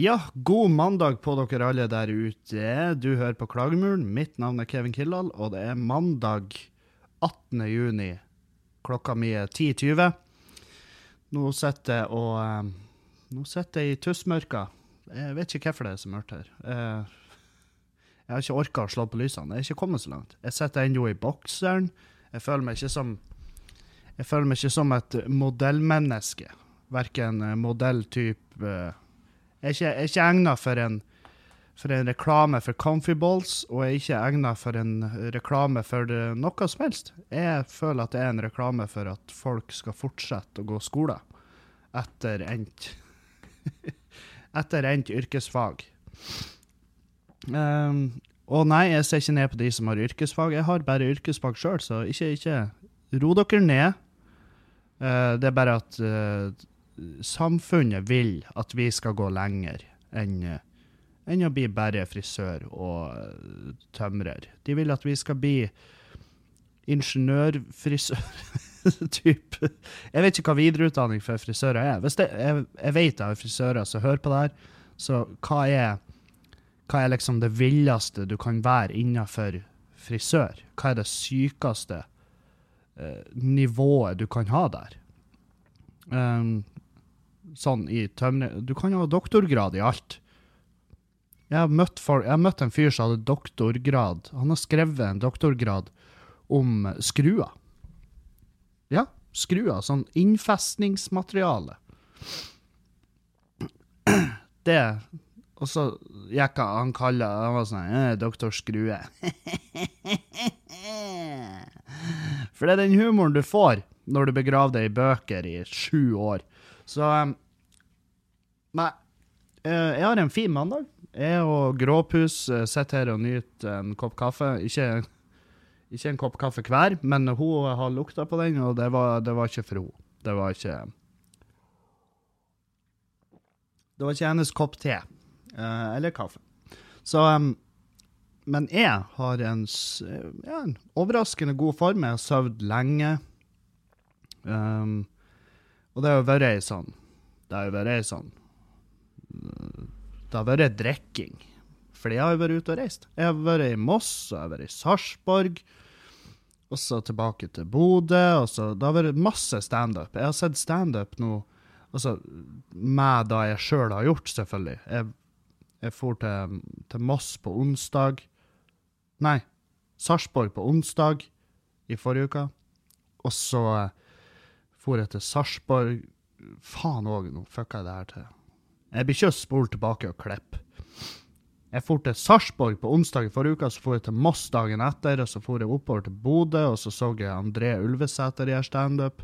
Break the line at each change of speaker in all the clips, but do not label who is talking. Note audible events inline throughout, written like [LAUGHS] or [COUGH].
Ja, god mandag på dere alle der ute. Du hører på Klagemuren. Mitt navn er Kevin Kildahl, og det er mandag 18. juni. Klokka mi er 10.20. Nå sitter jeg og eh, Nå sitter jeg i tussmørka. Jeg vet ikke hvorfor det er så mørkt her. Eh, Jeg har ikke orka å slå på lysene. Jeg er ikke kommet så langt. Jeg sitter ennå i bokseren. Jeg føler meg ikke som Jeg føler meg ikke som et modellmenneske. Verken modelltype Jeg er ikke, jeg er ikke egna for for en reklame for Comfy Balls, og jeg er ikke egna for en reklame for noe som helst. Jeg føler at det er en reklame for at folk skal fortsette å gå skole etter endt [LAUGHS] etter endt yrkesfag. Um, og nei, jeg ser ikke ned på de som har yrkesfag. Jeg har bare yrkesfag sjøl, så ikke, ikke ro dere ned. Uh, det er bare at eh, samfunnet vil at vi skal gå lenger enn enn å bli bare frisør og eh, tømrer. De vil at vi skal bli ingeniørfrisør [LAUGHS] type. Jeg vet ikke hva videreutdanning for frisører er. Hvis det, jeg, jeg vet jeg har frisører som hører på det her, så hva er, hva er liksom det villeste du kan være innenfor frisør? Hva er det sykeste eh, nivået du kan ha der? Um, sånn i tømrer... Du kan jo ha doktorgrad i alt. Jeg har, møtt folk, jeg har møtt en fyr som hadde doktorgrad. Han har skrevet en doktorgrad om skruer. Ja, skruer. Sånn innfestningsmateriale. [CLEARS THROAT] Det Og så gikk han kaller Han var sånn eh, Doktor Skrue. [LAUGHS] For det er den humoren du får når du begraver deg i bøker i sju år. Så um, Nei. eh, jeg har en fin mandag. Jeg og Gråpus eh, sitter her og nyter en kopp kaffe. Ikke, ikke en kopp kaffe hver, men hun har lukta på den, og det var, det var ikke for henne. Det var ikke Det var ikke hennes kopp te. eh, eller kaffe. Så Men jeg har en, ja, en overraskende god form. Jeg har sovet lenge. Um, og det har vært ei sånn Det har vært ei sånn det har vært drikking. Fordi jeg har vært ute og reist. Jeg har vært i Moss, og jeg har vært i Sarpsborg, og så tilbake til Bodø, og så Det har vært masse standup. Jeg har sett standup nå, altså med da jeg sjøl har gjort, selvfølgelig. Jeg, jeg for til, til Moss på onsdag. Nei, Sarpsborg på onsdag i forrige uke. Og så for jeg til Sarpsborg Faen òg, nå fucka jeg det her til. Jeg blir ikke å spole tilbake og klippe. Jeg for til Sarpsborg på onsdag i forrige uke, så for jeg til Moss dagen etter, og så for jeg oppover til Bodø, og så så jeg André Ulvesæter gjøre standup.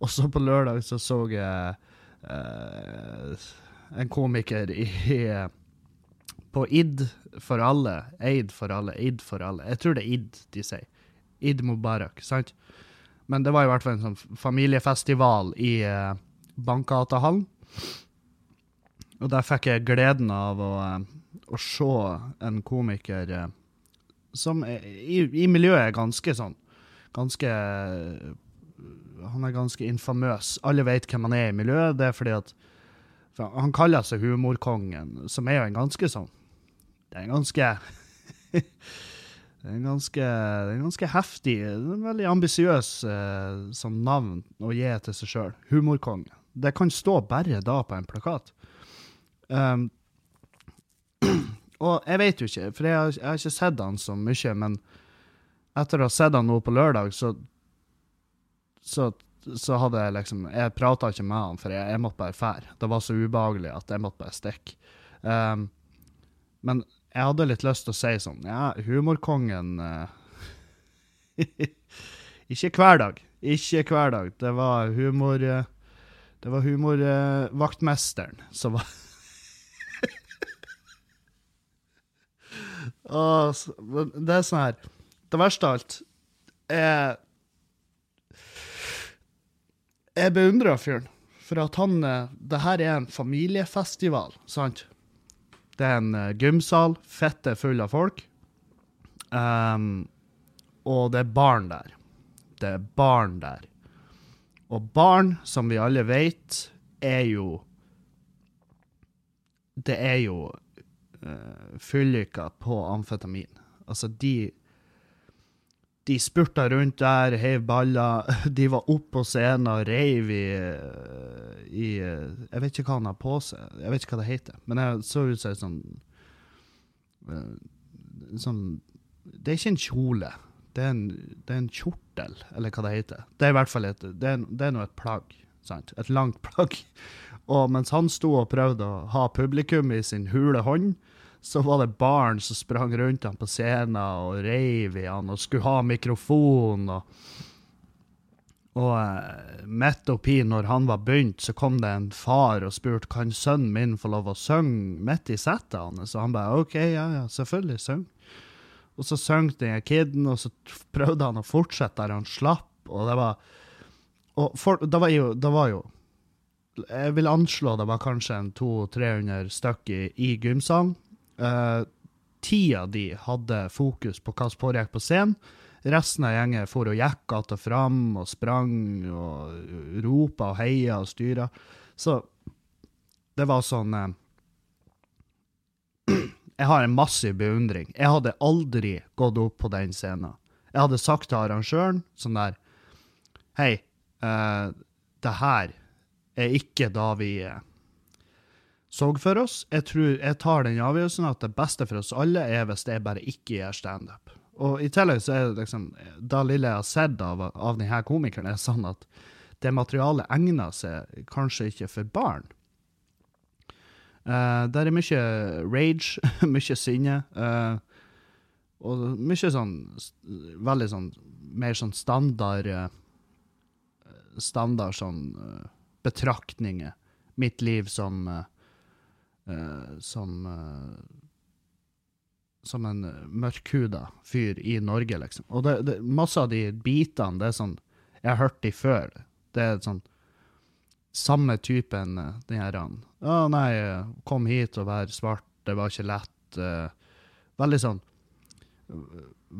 Og så på lørdag så så jeg eh, en komiker i, på ID for alle. Eid for alle. Id for alle. Jeg tror det er Id de sier. Id Mubarak, sant? Men det var i hvert fall en sånn familiefestival i uh, Bankgatehallen. Og der fikk jeg gleden av å, eh, å se en komiker eh, som i, i miljøet er ganske sånn Ganske Han er ganske infamøs. Alle vet hvem han er i miljøet. Det er fordi at Han kaller seg Humorkongen, som er jo en ganske sånn Det er en ganske [LAUGHS] Det er en ganske, det er en ganske heftig, en veldig ambisiøs eh, sånn navn å gi til seg sjøl. Humorkongen. Det kan stå bare da på en plakat. Um, og jeg vet jo ikke, for jeg har, jeg har ikke sett han så mye, men etter å ha sett han nå på lørdag, så så, så hadde jeg liksom Jeg prata ikke med han, for jeg, jeg måtte bare fære. Det var så ubehagelig at jeg måtte bare stikke. Um, men jeg hadde litt lyst til å si sånn Ja, humorkongen uh, [LAUGHS] Ikke hver dag. Ikke hver dag. Det var humor... Uh, det var humorvaktmesteren som var Åh, Det er sånn her Det verste av alt er Jeg beundrer fyren. For at han eh, Det her er en familiefestival, sant? Det er en eh, gymsal, fette full av folk. Um, og det er barn der. Det er barn der. Og barn, som vi alle vet, er jo det er jo uh, fylliker på amfetamin. Altså, de de spurta rundt der, heiv baller. [LAUGHS] De var oppe på scenen og reiv i, i, Jeg vet ikke hva han har på seg, jeg vet ikke hva det heter. Men jeg så ut som sånn, sånn Det er ikke en kjole. Det er en, det er en, kjortel, eller hva det heter. Det er i hvert fall et, det er, er noe et plagg. Sant? Et langt [LAUGHS] plagg. Og mens han sto og prøvde å ha publikum i sin hule hånd, så var det barn som sprang rundt han på scenen og reiv i han og skulle ha mikrofon. Og, og uh, midt oppi, når han var begynt, så kom det en far og spurte kan sønnen min få lov å synge midt i settet hans. Og han bare OK, ja, ja, selvfølgelig, syng. Og så sang den kiden, og så prøvde han å fortsette der han slapp, og det var Og for, det var jo, det var jo jeg vil anslå det var kanskje en 200-300 stykker i, i gymsalen. Uh, tida di de hadde fokus på hva som foregikk på scenen. Resten av gjengen for og gikk att og fram og sprang og ropa og heia og styra. Så det var sånn uh, [CLEARS THROAT] Jeg har en massiv beundring. Jeg hadde aldri gått opp på den scenen. Jeg hadde sagt til arrangøren sånn der Hei, uh, det her er ikke da vi uh, så for oss. Jeg tror jeg tar den avgjørelsen at det beste for oss alle er hvis jeg bare ikke gjør standup. Og i tillegg så er det liksom Det lille jeg har sett av, av denne komikeren, er sånn at det materialet egner seg kanskje ikke for barn. Uh, der er mye rage, [LAUGHS] mye sinne. Uh, og mye sånn Veldig sånn mer sånn standard uh, Standard sånn betraktninger. Mitt liv som uh, som uh, som en mørkhuda fyr i Norge, liksom. Og det, det, masse av de bitene, det er sånn Jeg har hørt de før. Det er sånn samme typen uh, den her Å, nei, kom hit og vær svart, det var ikke lett. Uh, veldig sånn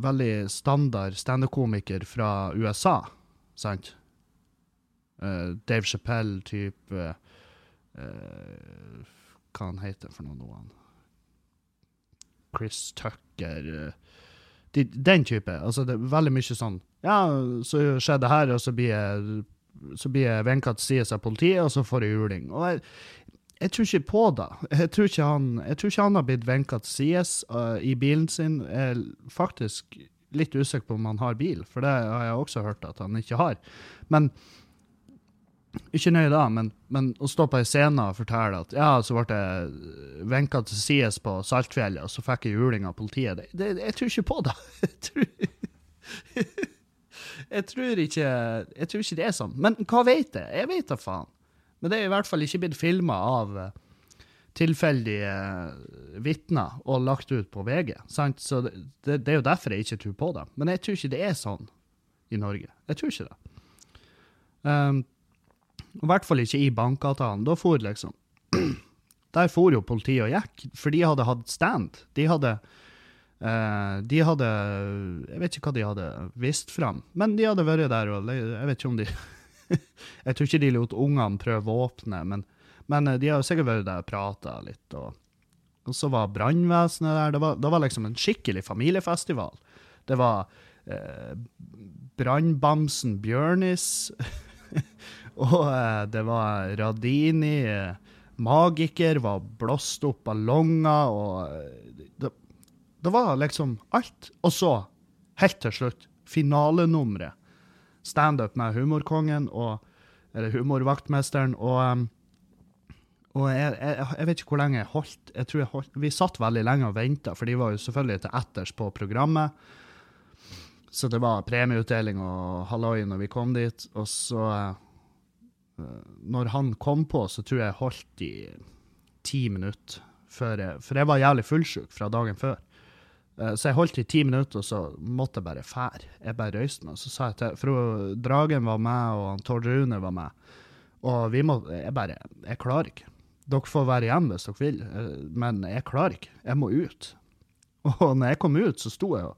Veldig standard standup-komiker fra USA, sant? Dave Chappelle-type hva han heter for noe nå. Chris Tucker eh, de, Den type. Altså, det er veldig mye sånn Ja, så skjedde det her, og så blir jeg så blir jeg vinka til sides av politiet, og så får jeg juling. Og jeg, jeg tror ikke på det. Jeg tror ikke han, tror ikke han har blitt vinka til sides uh, i bilen sin. Jeg er faktisk litt usikker på om han har bil, for det har jeg også hørt at han ikke har. Men ikke nøye da, men, men, å stå på ei scene og fortelle at ja, så ble jeg vinka til sides på Saltfjellet, og så fikk jeg juling av politiet. Det, det, jeg tror ikke på det. [LAUGHS] Jeg tror, [LAUGHS] jeg, tror ikke, jeg tror ikke det er sånn. Men hva vet jeg? Jeg vet da faen. Men det er i hvert fall ikke blitt filma av uh, tilfeldige uh, vitner og lagt ut på VG. Sant? Så det, det, det, er jo derfor jeg ikke tror på det. Men jeg tror ikke det er sånn i Norge. Jeg tror ikke det. Um, i hvert fall ikke i bankavtalen. Da for liksom Der for jo politiet og gikk, for de hadde hatt stand. De hadde uh, De hadde Jeg vet ikke hva de hadde vist fram, men de hadde vært der og Jeg vet ikke om de [LAUGHS] Jeg tror ikke de lot ungene prøve våpenet, men, men eh, de har sikkert vært der og prata litt. Og, og, så var brannvesenet der. Det var, det var, liksom en skikkelig familiefestival. Det var eh, Brannbamsen Bjørnis. [LAUGHS] [LAUGHS] Og eh, det var Radini. Eh, magiker var blåst opp ballonger, og eh, det, det, var liksom alt. Og så, helt til slutt, finalenummeret. Standup med Humorkongen, og, eller Humorvaktmesteren. og... Og jeg, jeg, jeg, vet ikke hvor lenge jeg holdt. Jeg tror jeg holdt vi satt veldig lenge og venta, for de var jo selvfølgelig til etters på programmet. Så det var premieutdeling og halloi når vi kom dit. Og så når han kom på, så tror jeg jeg holdt i ti minutter. Før jeg, for jeg var jævlig fullsjuk fra dagen før. Eh, så jeg holdt i ti minutter, og så måtte jeg bare fære. Jeg bare røyste meg. Så sa jeg til For Dragen var med, og Tord Rune var med. Og vi må Jeg bare Jeg klarer ikke. Dere får være igjen hvis dere vil, eh, men jeg klarer ikke. Jeg må ut. [LAUGHS] Og når jeg kom ut, så sto jeg og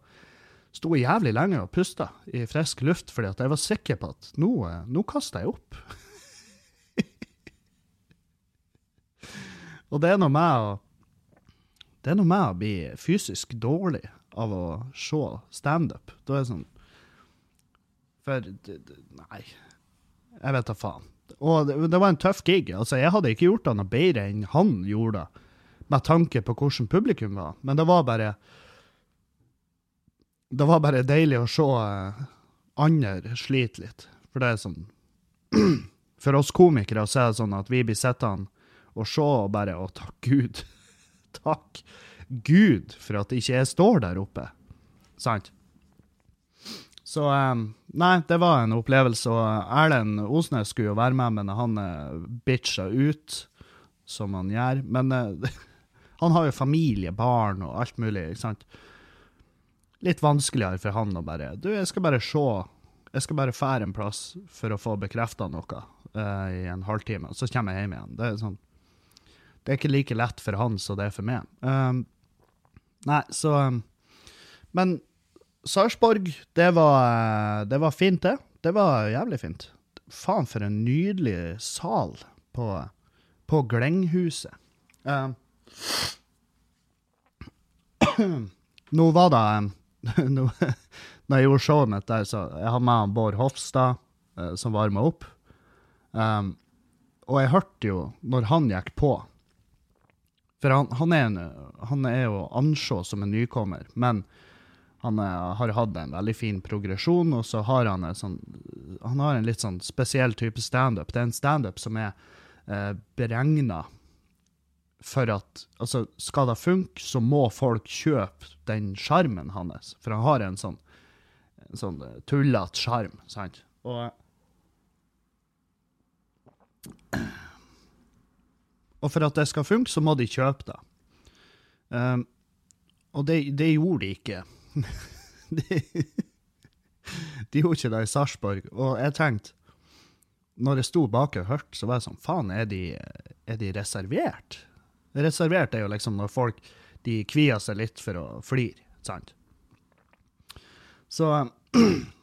sto jævlig lenge og pusta i frisk luft, fordi jeg var sikker på at nå, nå kaster jeg opp. [LAUGHS] Og det er noe med å Det er noe med å bli fysisk dårlig av å se standup. Da er det sånn For Nei. Jeg vet da faen. Og det, det var en tøff gig. Altså, jeg hadde ikke gjort det noe bedre enn han gjorde det, med tanke på hvordan publikum var. Men det var bare Det var bare deilig å se eh, andre slite litt. For det er sånn [CLEARS THROAT] For oss komikere så er det sånn at vi blir sittende og se og bare Å, takk Gud. [LAUGHS] takk Gud for at ikke jeg står der oppe. Sant? Så um, Nei, det var en opplevelse. Og Erlend Osnes skulle jo være med, men han er bitcha ut, som han gjør. Men uh, [LAUGHS] han har jo familie, barn og alt mulig, ikke sant. Litt vanskeligere for han å bare Du, jeg skal bare se. Jeg skal bare fære en plass for å få bekrefta noe uh, i en halvtime, og så kommer jeg hjem igjen. Det er sånn Det er ikke like lett for han som det er for meg. Um, nei, så um, Men Sarpsborg, det var, det var fint, det. Det var jævlig fint. Faen, for en nydelig sal på, på Glenghuset. Um, [CLEARS THROAT] nå var det [LAUGHS] nå, Når jeg gjorde showet mitt der, så jeg hadde med Bård Hofstad, uh, som varma opp. Um, og jeg hørte jo når han gikk på For han, han, er, han er jo anså som en nykommer, men han er, har hatt en veldig fin progresjon, og så har han, sånn, han har en litt sånn spesiell type standup. Det er en standup som er eh, beregna for at altså, Skal det funke, så må folk kjøpe den sjarmen hans. For han har en sånn, en sånn tullete sjarm, sant? Og Og for at det skal funke, så må de kjøpe det. Um, og det, det gjorde de ikke [LAUGHS] de, de gjorde ikke det i Sarpsborg. Og jeg tenkte, når jeg sto bak og hørte, så var jeg sånn Faen, er de, er de reservert? Reservert er jo liksom når folk de kvier seg litt for å flire, sant? Så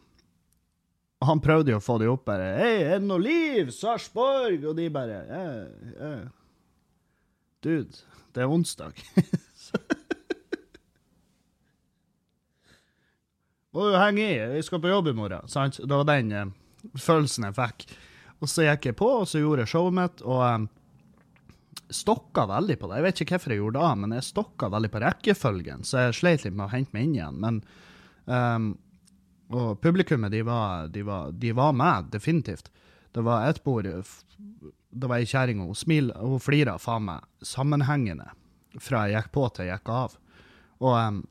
[CLEARS THROAT] han prøvde jo å få de opp bare 'Hei, er det noe liv? Sarpsborg?' Og de bare eh, eh. Dude, det er onsdag. [LAUGHS] Må jo henge i, jeg skal på jobb i morgen. Sant? Det var den eh, følelsen jeg fikk. Og så gikk jeg på, og så gjorde jeg showet mitt, og eh, stokka veldig på det. Jeg vet ikke hvorfor jeg gjorde det, men jeg stokka veldig på rekkefølgen, så jeg sleit litt med å hente meg inn igjen. Men um, Og publikummet, de var, de, var, de var, med, definitivt. Det var ett bord Det var ei kjerring, hun smil, hun flira faen meg sammenhengende fra jeg gikk på til jeg gikk av. Og um,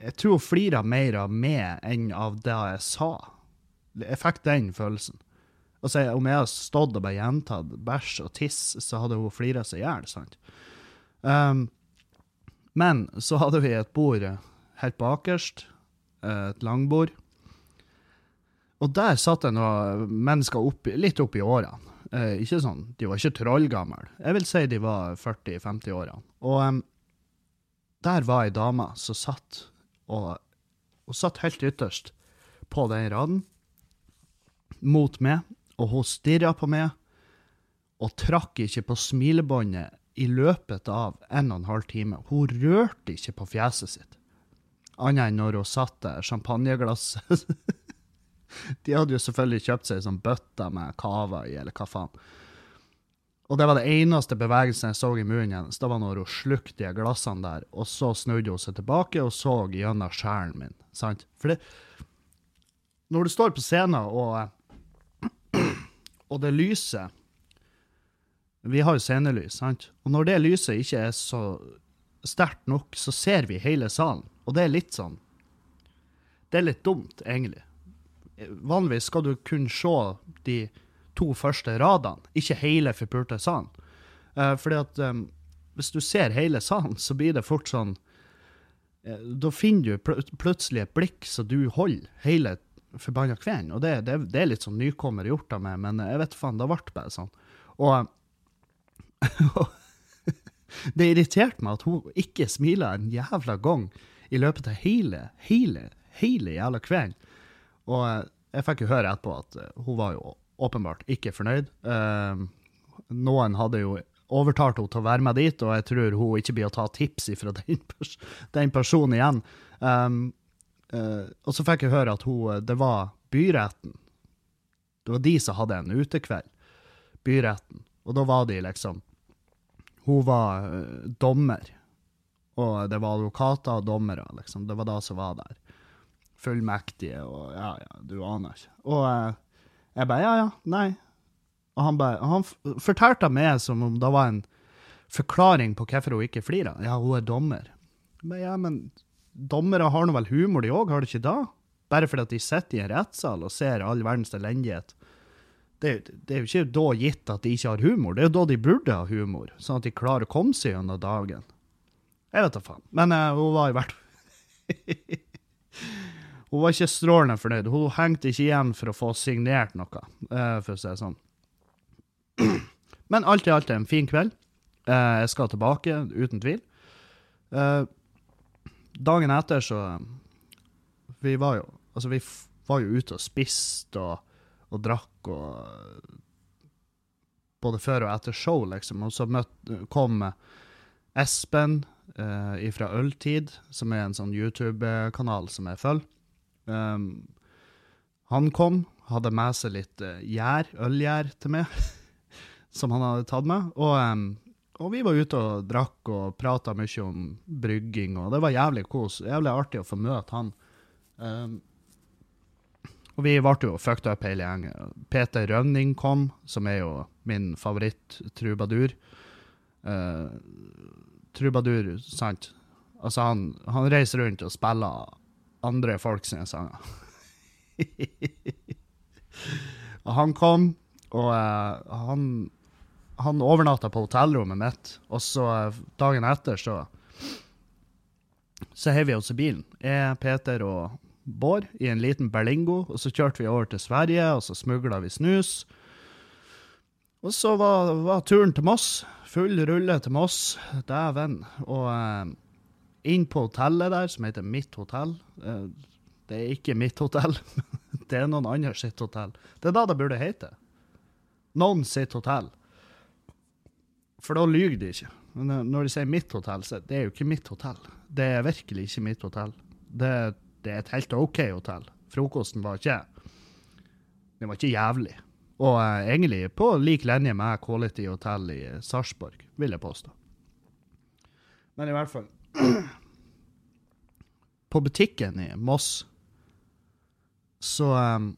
jeg tror hun flira mer av meg enn av det jeg sa. Jeg fikk den følelsen. Altså, Om jeg hadde stått og bare gjentatt bæsj og tiss, så hadde hun flira seg i hjel. sant? Um, men så hadde vi et bord helt bakerst, et langbord. Og der satt det noen mennesker opp, litt opp i årene. Eh, ikke sånn, De var ikke trollgamle. Jeg vil si de var 40-50-årene. Og um, der var ei dame som satt og hun satt helt ytterst på den raden mot meg, og hun stirra på meg og trakk ikke på smilebåndet i løpet av en og en halv time. Hun rørte ikke på fjeset sitt, annet enn når hun satte champagneglasset [LAUGHS] [LAUGHS] De hadde jo selvfølgelig kjøpt seg sånn bøtter med cava i, eller hva faen. Og det var det eneste bevegelsen jeg så i munnen hennes. Det var når hun slukte de glassene der, og så snudde hun seg tilbake og så gjennom sjelen min. Sant? For det Når du står på scenen, og, [CLEARS THROAT] og det lyset Vi har jo scenelys, sant? Og når det lyset ikke er så sterkt nok, så ser vi hele salen. Og det er litt sånn Det er litt dumt, egentlig. Vanligvis skal du kun se de to første radene, ikke hele forpulte salen. Uh, fordi at um, hvis du ser hele salen, så blir det fort sånn uh, Da finner du pl plutselig et blikk så du holder hele forbanna kvelden. Og det, det, det, er litt sånn nykommer gjort av meg, men jeg vet faen, det ble bare sånn. Og [LAUGHS] det irriterte meg at hun ikke smila en jævla gang i løpet av hele, hele, hele jævla kvelden. Og jeg fikk jo høre etterpå at hun var jo åpenbart ikke fornøyd. Uh, noen hadde jo overtalt henne til å være med dit, og jeg tror hun ikke blir å ta tips fra [LAUGHS] den, pers den personen igjen. Um, uh, og så fikk jeg høre at hun, det var byretten. Det var de som hadde en utekveld. Byretten. Og da var de liksom Hun var uh, dommer, og det var advokater og dommere, liksom. Det var det som var der. Fullmektige og ja, ja, du aner ikke. Og uh, jeg bare ja, ja, nei. Og han bare Han fortalte meg som om det var en forklaring på hvorfor hun ikke flirer. Ja, hun er dommer. Men ja, men dommere har nå vel humor, de òg, har de ikke da? Bare fordi at de sitter i en rettssal og ser all verdens elendighet det, det, er jo ikke da gitt at de ikke har humor, det er jo da de burde ha humor, sånn at de klarer å komme seg gjennom dagen. Jeg vet da faen. Men uh, hun var i hvert [LAUGHS] Hun var ikke strålende fornøyd. Hun hengte ikke igjen for å få signert noe, uh, for å si det sånn. Men alt i alt en fin kveld. Uh, jeg skal tilbake, uten tvil. dagen etter så Vi var jo Altså, vi var jo ute og spiste og og drakk og Både før og etter show, liksom. Og så møtt, kom Espen eh, fra Øltid, som er en sånn YouTube-kanal som jeg følger. Um, han kom, hadde med seg litt uh, gjær, ølgjær til meg, [LAUGHS] som han hadde tatt med. Og, um, og vi var ute og drakk og prata mye om brygging, og det var jævlig kos. Jævlig artig å få møte han. Um, og vi ble jo fucked up hele gjengen. Peter Rønning kom, som er jo min favoritt-trubadur. Uh, trubadur, sant? Altså, han, han, reiser rundt og spiller andre folk sine sanger. [LAUGHS] og han kom, og uh, han, han overnatta på hotellrommet mitt, og så uh, dagen etter så så heiv vi oss i bilen. Jeg, Peter og Bård i en liten Berlingo, og så kjørte vi over til Sverige, og så smugla vi snus. Og så var, var, turen til Moss. Full rulle til Moss. Dæven. Og eh, inn på hotellet der, som heter Mitt hotell. Eh, det er ikke mitt hotell, [LAUGHS] det er noen andre sitt hotell. Det er da det burde hete. Noen sitt hotell. For da lyver de ikke. Når de sier mitt hotell, så det er jo ikke mitt hotell. Det er virkelig ikke mitt hotell. Det det er et helt OK hotell. Frokosten var ikke Den var ikke jævlig. Og uh, egentlig på lik linje med Quality Hotel i Sarpsborg, vil jeg påstå. Men i hvert fall På butikken i Moss så um,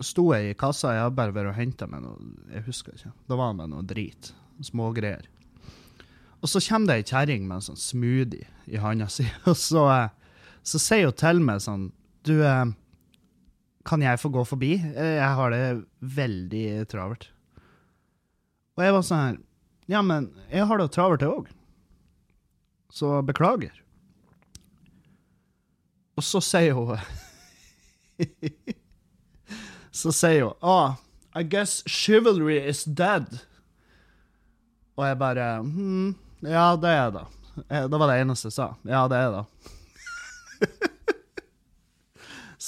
sto jeg i kassa. Jeg bare vært og henta meg noe Jeg husker ikke. Da var det noe drit. Smågreier. Og så kommer det ei kjerring med en sånn smoothie i handa [LAUGHS] si, og så uh, så sier hun til meg sånn Du, eh, kan jeg få gå forbi? Eh, jeg har det veldig travelt. Og jeg var sånn her Ja, men jeg har det travelt, jeg òg. Så beklager. Og så sier hun [LAUGHS] Så sier hun ah, I guess chivalry is dead. Og jeg bare hm, Ja, det er det. Eh, det var det eneste jeg sa. Ja, det er det. [LAUGHS]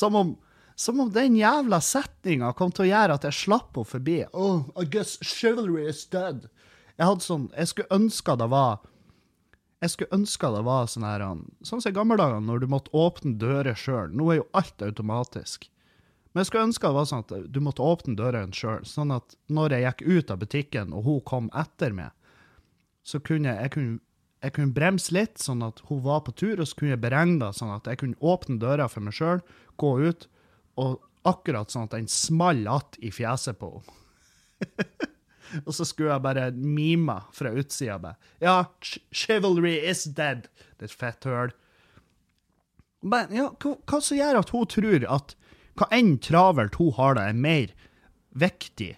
som, om, som om den jævla setninga kom til å gjøre at jeg slapp henne forbi. Oh, I guess chivalry is dead. Jeg hadde sånn, jeg skulle ønske det var jeg skulle ønske det var sånn her Sånn som i gamle dager, når du måtte åpne dører sjøl. Nå er jo alt automatisk. Men jeg skulle ønske det var sånn at du måtte åpne dørene sjøl. Sånn at når jeg gikk ut av butikken, og hun kom etter meg, så kunne jeg, jeg kunne jeg kunne bremse litt, sånn at hun var på tur, og så kunne jeg beregne det sånn at jeg kunne åpne døra for meg sjøl, gå ut, og akkurat sånn at den small att i fjeset på henne. [LAUGHS] og så skulle jeg bare mime fra utsida. Ja, chivalry is dead, Det er fett høl. Men ja, hva, hva som gjør at hun tror at hva enn travelt hun har det, er mer viktig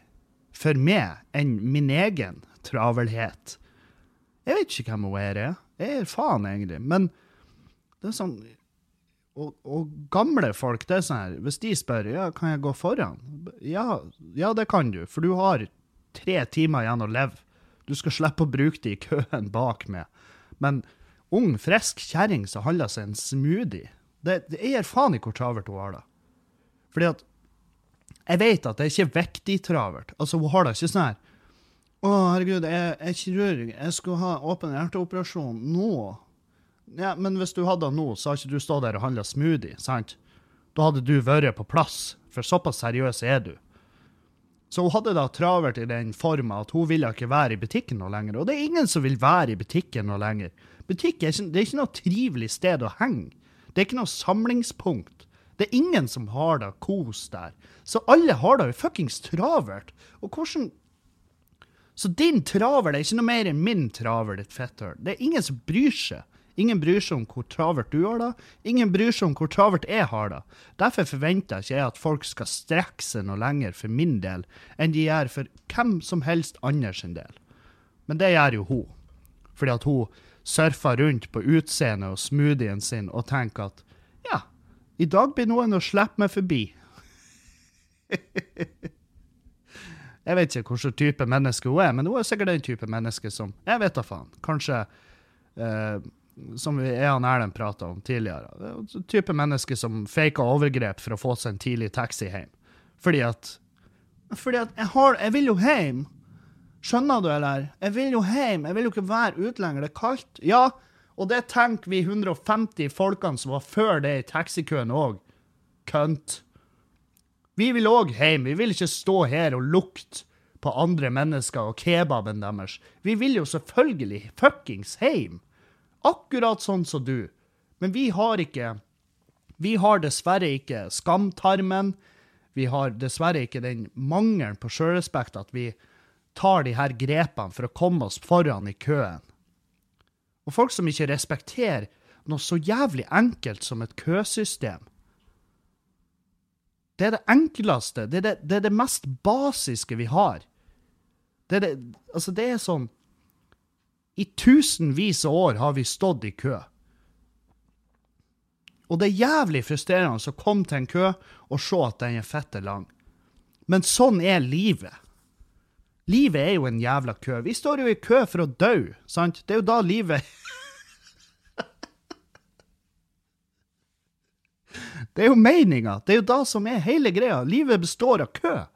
for meg enn min egen travelhet? Jeg vet ikke hvem hun er. Jeg er faen, egentlig. Men det er sånn og, og, gamle folk, det er sånn her Hvis de spør ja, kan jeg gå foran, ja, ja, det kan du. For du har tre timer igjen å leve. Du skal slippe å bruke det i køen bak meg. Men ung, frisk kjerring som handler seg en smoothie det, det er faen ikke hvor travelt hun har det. Fordi at jeg vet at det er ikke viktig travelt. Altså, hun har det ikke sånn her Å, herregud, jeg er kirurg. Jeg skulle ha åpen hjerteoperasjon nå. Ja, men hvis du hadde det nå, så har ikke du stått der og handla smoothie, sant? Da hadde du vært på plass, for såpass seriøs er du. Så hun hadde da travelt i den forma at hun ville ikke være i butikken noe lenger. Og det er ingen som vil være i butikken noe lenger. Butikk er ikke, det er ikke noe trivelig sted å henge. Det er ikke noe samlingspunkt. Det er ingen som har det kos der. Så alle har det jo fuckings travelt. Og hvordan Så din travel er ikke noe mer enn min travel, ditt fetthøl. Det er ingen som bryr seg. Ingen bryr seg om hvor travelt du har det. Ingen bryr seg om hvor travelt jeg har det. Derfor forventer ikke jeg at folk skal strekke seg noe lenger for min del enn de gjør for hvem som helst andres del. Men det gjør jo hun. Fordi at hun surfer rundt på utseendet og smoothien sin og tenker at ja, i dag blir noen å slippe meg forbi. [LAUGHS] jeg vet ikke hvilken type menneske hun er, men hun er sikkert den type menneske som Jeg vet da faen. Kanskje eh, som er han Erlend prata om tidligere. Er type menneske som faker overgrep for å få seg en tidlig taxi hjem. Fordi at Fordi at jeg, har, jeg vil jo hjem. Skjønner du, eller? Jeg vil jo hjem. Jeg vil jo ikke være ute lenger. Det er kaldt. Ja, og det tenker vi 150 folkene som var før det i taxikøen òg. Kønt. Vi vil òg hjem. Vi vil ikke stå her og lukte på andre mennesker og kebaben deres. Vi vil jo selvfølgelig fuckings hjem. Akkurat sånn som du. Men vi har ikke Vi har dessverre ikke skamtarmen. Vi har dessverre ikke den mangelen på sjølrespekt at vi tar de her grepene for å komme oss foran i køen. Og folk som ikke respekterer noe så jævlig enkelt som et køsystem. Det er det enkleste, det er det, det, er det mest basiske vi har. Det er, det, altså det er sånn I tusenvis av år har vi stått i kø. Og det er jævlig frustrerende å komme til en kø og se at den er fette lang. Men sånn er livet. Livet er jo en jævla kø. Vi står jo i kø for å dø, sant? Det er jo da livet [LAUGHS] Det er jo meninga. Det er jo da som er hele greia. Livet består av kø.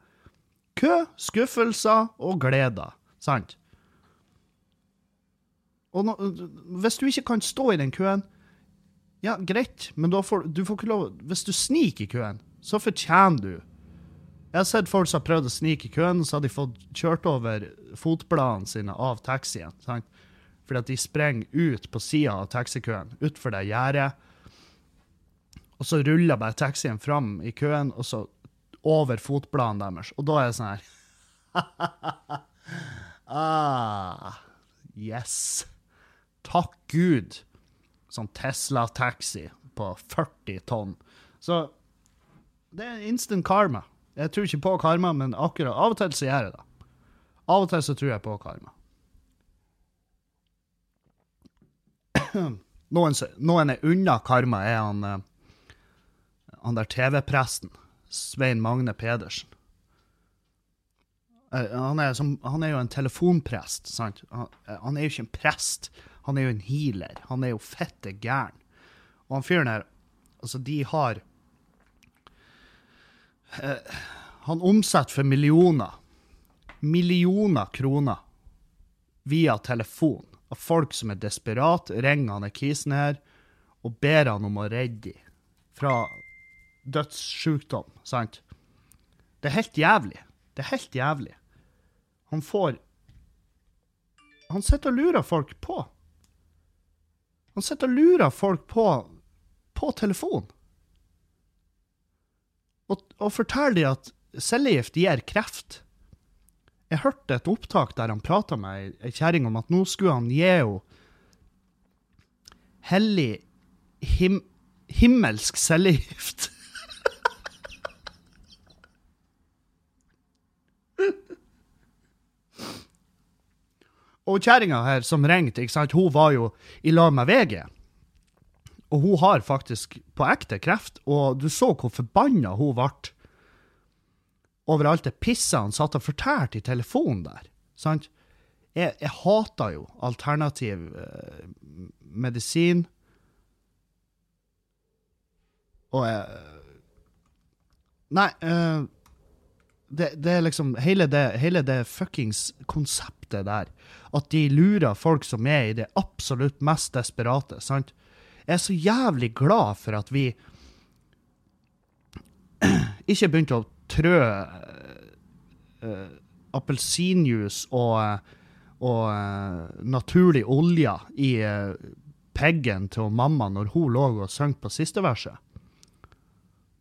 Kø, skuffelser og gleder, sant? Og nå, hvis du ikke kan stå i den køen, ja, greit, men får, du får ikke lov Hvis du sniker i køen, så fortjener du Jeg har sett folk som har prøvd å snike i køen, så har de fått kjørt over fotbladene sine av taxien. sant? Fordi at de sprenger ut på sida av taxikøen, utfor det gjerdet. Og så ruller bare taxien fram i køen, og så over fotbladene deres. Og da er det sånn her [LAUGHS] Ah, yes. Takk Gud. Sånn Tesla-taxi på 40 tonn. Så det er instant karma. Jeg tror ikke på karma, men akkurat av og til så gjør jeg det. Av og til så tror jeg på karma. [CLEARS THROAT] Noen, noen er unna karma, er han, eh, han der TV-presten, Svein Magne Pedersen. Eh, Han er, som, han er jo en telefonprest, sant? Han, eh, han er jo ikke en prest, han er jo en healer. Han er jo fette gæren. Og han fyren her, altså, de har eh, Han omsetter for millioner. Millioner kroner via telefon av folk som er desperat, ringer han kisen her og ber han om å redde dem fra dødssjukdom, sant? Det er helt jævlig. Det er helt jævlig. Han får Han sitter og lurer folk på. Han sitter og lurer folk på på telefon. Og, og forteller de at cellegift gir kreft. Jeg hørte et opptak der han prata med ei kjerring om at nå skulle han gi henne hellig him, himmelsk cellegift. Og kjerringa her som ringte, ikke sant, hun var jo i lag med VG. Og hun har faktisk på ekte kreft, og du så hvor forbanna hun ble over alt det pisset han satt og fortalte i telefonen der. Sant? Jeg, jeg hater jo alternativ eh, medisin. Og jeg Nei, eh, det, det er liksom hele det, hele det fuckings konseptet der. At de lurer folk som er i det absolutt mest desperate. sant? Jeg er så jævlig glad for at vi [CLEARS THROAT] ikke begynte å trø uh, appelsinjuice og, og uh, naturlig olje i uh, peggen til mamma når hun lå og sang på siste verset.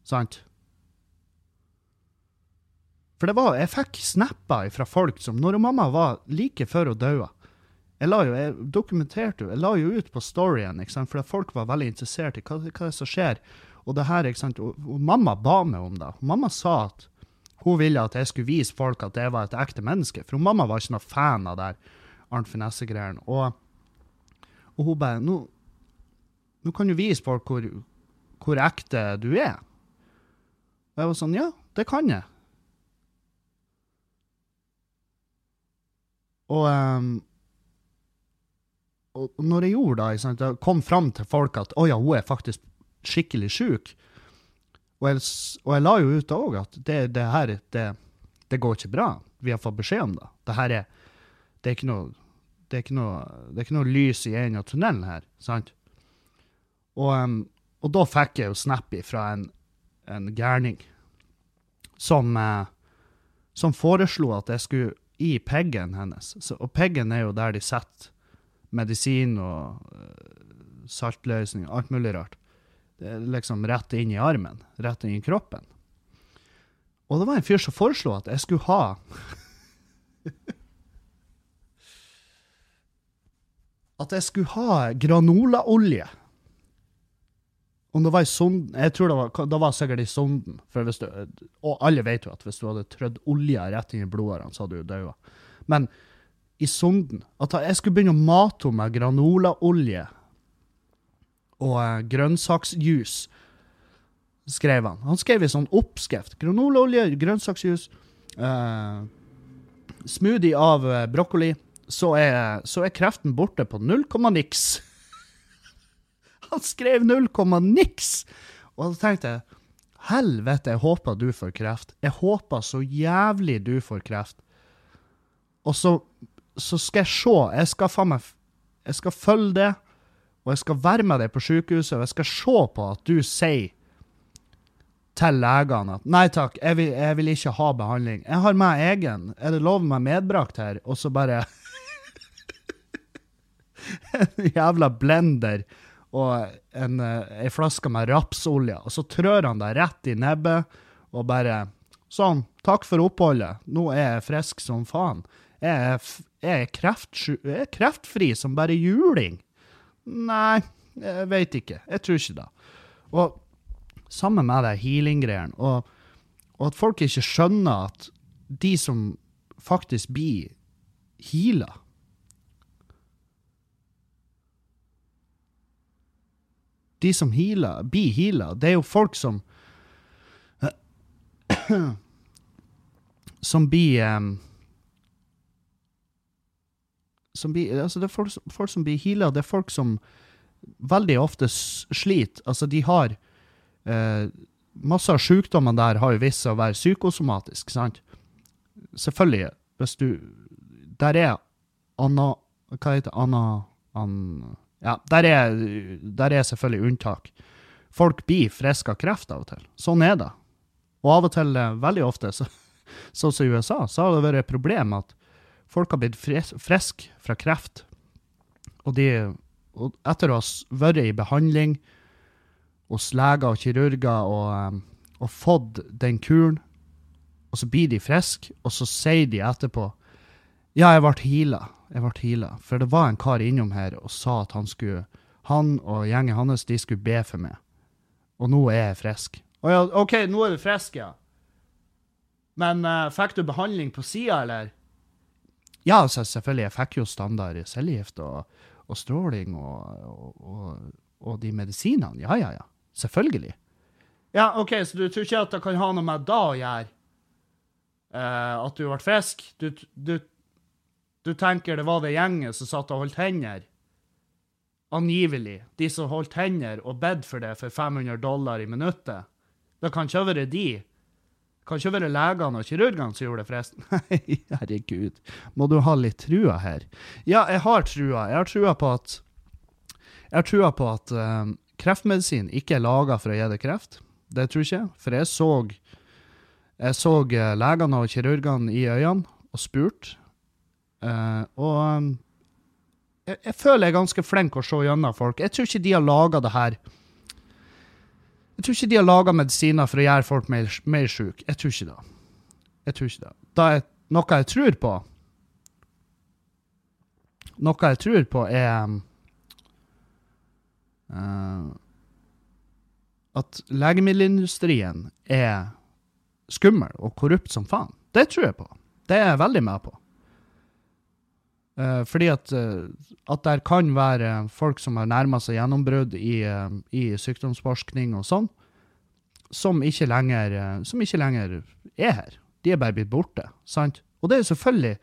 Sant? For det var, jeg fikk snapper fra folk som Når mamma var like før hun døde Jeg la jo, jeg dokumenterte jo, jeg la jo ut på storyen, ikke sant? for folk var veldig interessert i hva, hva som skjer. Og det her, ikke sant? Og, og mamma ba meg om det. Mamma sa at hun ville at jeg skulle vise folk at jeg var et ekte menneske. For mamma var ikke noe fan av det Arnt Finesse-greiene. Og, og, hun bare nå, nå kan du vise folk hvor, hvor ekte du er. Og jeg var sånn Ja, det kan jeg. Og, um, og når jeg gjorde det, sant, jeg kom fram til folk at å ja, hun er faktisk skikkelig sjuk. Og jeg, og jeg la jo ut òg at det, det her det, det, går ikke bra. Vi har fått beskjed om det. Det her er det er ikke noe det er ikke noe, er ikke noe lys i enden av tunnelen her, sant? Og, um, og, da fikk jeg jo snap fra en, en gærning som, uh, som foreslo at jeg skulle i peggen hennes. Så, og peggen er jo der de setter medisin og uh, saltløsning, alt mulig rart. Det er liksom rett inn i armen, rett inn i kroppen. Og det var en fyr som foreslo at jeg skulle ha [LAUGHS] At jeg skulle ha granolaolje om det var i sonden Jeg tror det var, det var sikkert i sonden. For du, og alle vet jo at hvis du hadde trødd olje rett inn i blodårene, så hadde du daua. Men i sonden At jeg skulle begynne å mate henne med granolaolje og eh, grønnsaksjuice, skrev han. Han skrev en sånn oppskrift. Granolaolje, grønnsaksjuice, eh, smoothie av uh, brokkoli. Så er, så er kreften borte på null komma niks. Han skrev null komma niks! Og da tenkte jeg helvete, jeg håper du får kreft. Jeg håper så jævlig du får kreft. Og så, så skal jeg se. Jeg skal faen meg Jeg skal følge det, og jeg skal være med deg på sykehuset, og jeg skal se på at du sier til legene at nei takk, jeg vil, jeg vil ikke ha behandling. Jeg har meg egen. Er det lov med medbrakt her? Og så bare [LAUGHS] En jævla blender og en, ei flaske med rapsolje. Og så trør han deg rett i nebbet og bare Sånn, takk for oppholdet. Nå er jeg frisk som faen. Jeg er, jeg er, kreftsju, jeg er kreftfri som bare juling. Nei, jeg veit ikke. Jeg tror ikke det. Og sammen med det healing-greiene, og, og, at folk ikke skjønner at de som faktisk blir heala de som healer, blir healer, det er jo folk som [CLEARS THROAT] Som blir um, som blir, altså Det er folk, folk som blir heala. Det er folk som veldig ofte sliter. Altså, de har eh, Masse av sykdommene der har jo vist seg å være psykosomatisk, sant? Selvfølgelig. Hvis du Der er Anna Hva heter det? Anna... An, ja, der er, der er selvfølgelig unntak. Folk blir friske av kreft av og til. Sånn er det. Og av og til, eh, veldig ofte, så, [LAUGHS] sånn som i USA, så har det vært et problem at folk har blitt friske fra kreft. Og, de, og etter å ha vært i behandling hos leger og kirurger og, eh, og fått den kuren, og så blir de friske, og så sier de etterpå ja, jeg ble heala. Jeg ble heala. For det var en kar innom her og sa at han skulle Han og gjengen hans de skulle be for meg. Og nå er jeg frisk. Å ja, OK, nå er du frisk, ja. Men uh, fikk du behandling på sida, eller? Ja, altså, selvfølgelig. Jeg fikk jo standard cellegift og, og, stråling og, og, og, de medisinene. Ja, ja, ja. Selvfølgelig. Ja, OK, så du tror ikke at det kan ha noe med da å gjøre? Uh, at du ble frisk? Du, du du tenker det var det gjengen som satt og holdt hender? Angivelig. De som holdt hender og bedt for det for 500 dollar i minuttet. Det kan ikke være de. de. Kan ikke være legene og kirurgene som gjorde det, forresten. [LAUGHS] Nei, herregud. Må du ha litt trua her? Ja, jeg har trua. Jeg har trua på at Jeg har trua på at uh, kreftmedisin ikke er laga for å gi deg kreft. Det tror ikke jeg. For jeg så jeg så uh, legene og kirurgene i øynene og spurte. Uh, og um, jeg, jeg, føler jeg er ganske flink å se gjennom folk. Jeg tror ikke de har laga det her jeg tror ikke de har laga medisiner for å gjøre folk mer, mer syke. Jeg tror ikke det. Jeg tror ikke det. Da er noe jeg tror på Noe jeg tror på, er uh, At legemiddelindustrien er skummel og korrupt som faen. Det tror jeg på. Det er jeg veldig med på. Uh, fordi at, uh, at der kan være folk som har nærma seg gjennombrudd i, uh, i, sykdomsforskning og sånn, som ikke, lenger, som ikke lenger er her. De er bare blitt borte. sant? Og det er selvfølgelig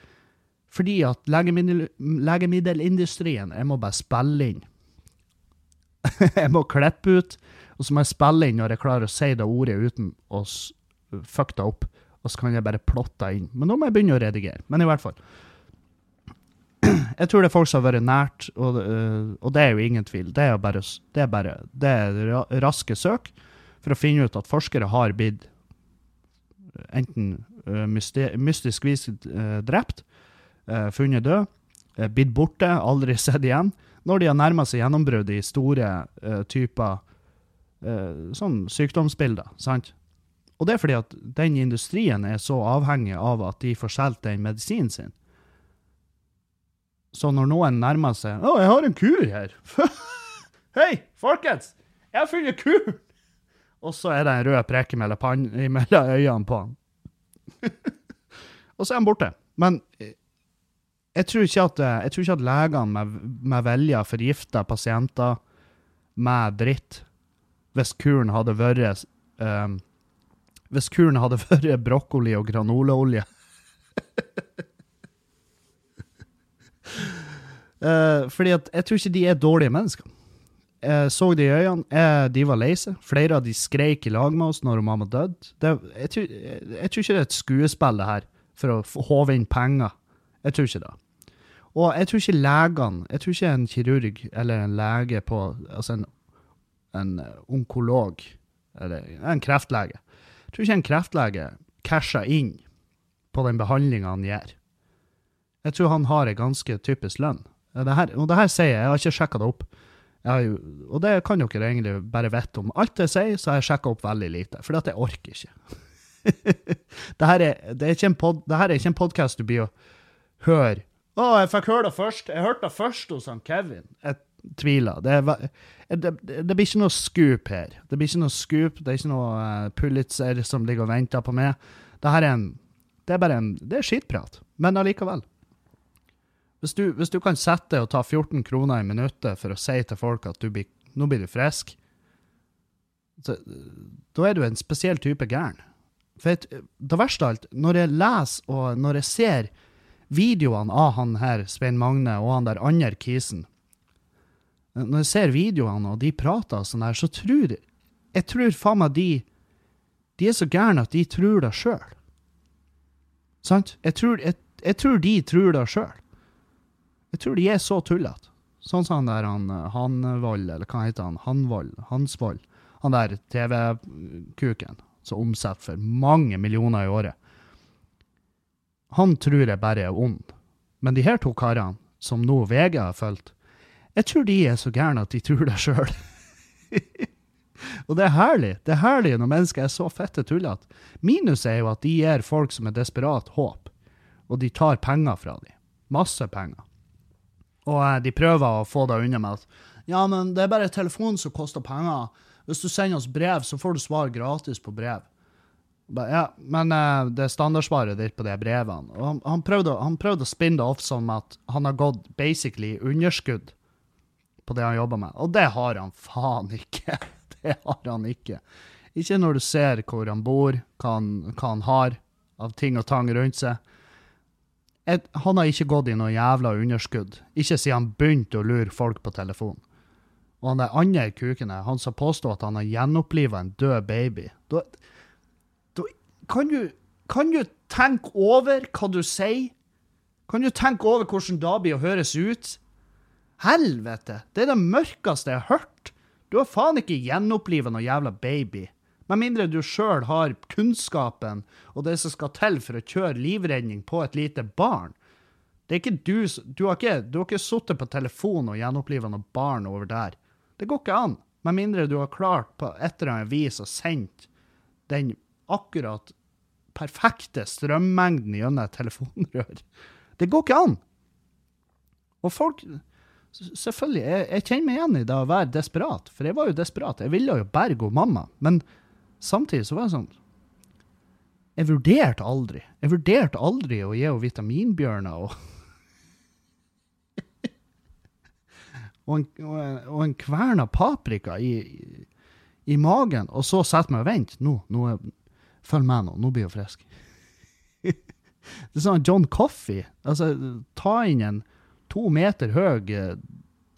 fordi at legemiddel, legemiddelindustrien Jeg må bare spille inn. [LAUGHS] jeg må klippe ut, og så må jeg spille inn når jeg klarer å si det ordet uten å fucke det opp. Og så kan jeg bare plotte inn. Men nå må jeg begynne å redigere. Men i hvert fall [CLEARS THROAT] jeg tror det er folk som har vært nært, og, uh, og, det er jo ingen tvil. Det er bare, det er bare det er raske søk for å finne ut at forskere har blitt enten uh, mystisk vis uh, drept, funnet død, blitt borte, [LAUGHS] aldri sett igjen, når de har nærma seg gjennombrudd i store typer sånn sykdomsbilder. sant? Og det er fordi at den industrien er så avhengig av at de får solgt den medisinen sin. Så når noen nærmer seg 'Å, jeg har en kur her'. [LAUGHS] Hei, folkens! Jeg har funnet kur! Og så er det en rød preke mellom, mellom øynene på han. [LAUGHS] og så er han borte. Men eh, jeg tror ikke at, eh, jeg tror ikke at legene med, med vilje forgifter pasienter med dritt hvis kuren hadde vært um, Hvis kuren hadde [LAUGHS] vært brokkoli og granolaolje. Uh, fordi at jeg tror ikke de er dårlige mennesker. Jeg så de i øynene. Jeg, de var lei seg. Flere av de skreik i lag med oss når mamma døde. Det, jeg, jeg, jeg, tror ikke det er et skuespill, det her, for å håve inn penger. Jeg tror ikke det. Og jeg tror ikke legene Jeg tror ikke en kirurg eller en lege på Altså en, en onkolog, eller en kreftlege Jeg tror ikke en kreftlege casher inn på den behandlinga han gjør. Jeg tror han har en ganske typisk lønn. Det her, og det her sier jeg, jeg har ikke sjekka det opp. Jo, og det kan dere egentlig bare vite om. Alt jeg sier, så har jeg sjekka opp veldig lite, for jeg orker ikke. [LAUGHS] det, her er, det, er her er ikke en podkast du blir å høre. Å, jeg fikk høre det først. Jeg hørte det først hos han Kevin. Jeg tviler. Det, er, det, det, blir ikke noe scoop her. Det blir ikke noe scoop, det er ikke noe uh, Pulitzer som ligger og venter på meg. Det her er en Det er bare en Det er skitprat. Men allikevel. Hvis du, hvis du, kan sette og ta 14 kroner i minuttet for å si til folk at blir, nå blir du frisk, da er du en spesiell type gæren. For det verste av alt, når jeg leser og når jeg ser videoene av han her, Svein Magne, og han der andre kisen Når jeg ser videoene, og de prater sånn her, så tror Jeg tror faen meg de De er så gærne at de tror det sjøl. Sant? Jeg tror, jeg, jeg tror de tror det sjøl. Jeg tror de er så tullete. Sånn som han der han eh, Hanvold, eller hva heter han? Hanvold? Hansvold? Han der TV-kuken som omsetter for mange millioner i året. Han tror jeg bare er ond. Men de her to karene, som nå VG har fulgt, jeg tror de er så gærne at de tror det sjøl. [LAUGHS] Og det er herlig. Det er herlig når mennesker er så fette tullete. Minus er jo at de gir folk som er desperat, håp. Og de tar penger fra dem. Masse penger. Og eh, de prøver å få det unna med at ja, men det er bare telefonen som koster penger. Hvis du sender oss brev, så får du svar gratis på brev. Ja, men uh, det er standardsvaret ditt på de brevene. Og han, prøvde, han, prøvde, å spinne det off som at han har gått basically underskudd på det han jobber med. Og det har han faen ikke. [LAUGHS] Det har han ikke. Ikke når du ser hvor han bor, hva han, hva han har av ting og tang rundt seg et, han har ikke gått i noe jævla underskudd. Ikke siden han begynte å lure folk på telefon. Og han der andre kuken han som påstår at han har gjenoppliva en død baby da, kan du, kan du tenke over hva du sier? Kan du tenke over hvordan da blir å høres ut? Helvete! Det er det mørkeste jeg har hørt. Du har faen ikke gjenoppliva noe jævla baby. Med mindre du sjøl har kunnskapen og det som skal til for å kjøre livredning på et lite barn. Det er ikke du, du har ikke, du ikke sittet på telefonen og gjenoppliva noe barn over der. Det går ikke an. Med mindre du har klart på et eller annet vis å sende den akkurat perfekte strømmengden gjennom et telefonrør. Det går ikke an. Og folk Selvfølgelig, jeg, jeg kjenner meg igjen i det å være desperat, for jeg var jo desperat. Jeg ville jo berge mamma, men samtidig så var det sånn Jeg vurderte aldri. Jeg vurderte aldri å gi henne vitaminbjørner og [LAUGHS] og en, og en, og en paprika i, i, i, magen, og så sette meg og vente. Nå, nå er, følg med nå, nå blir hun frisk. [LAUGHS] det er sånn John Coffey. Altså, ta inn en to meter høy eh,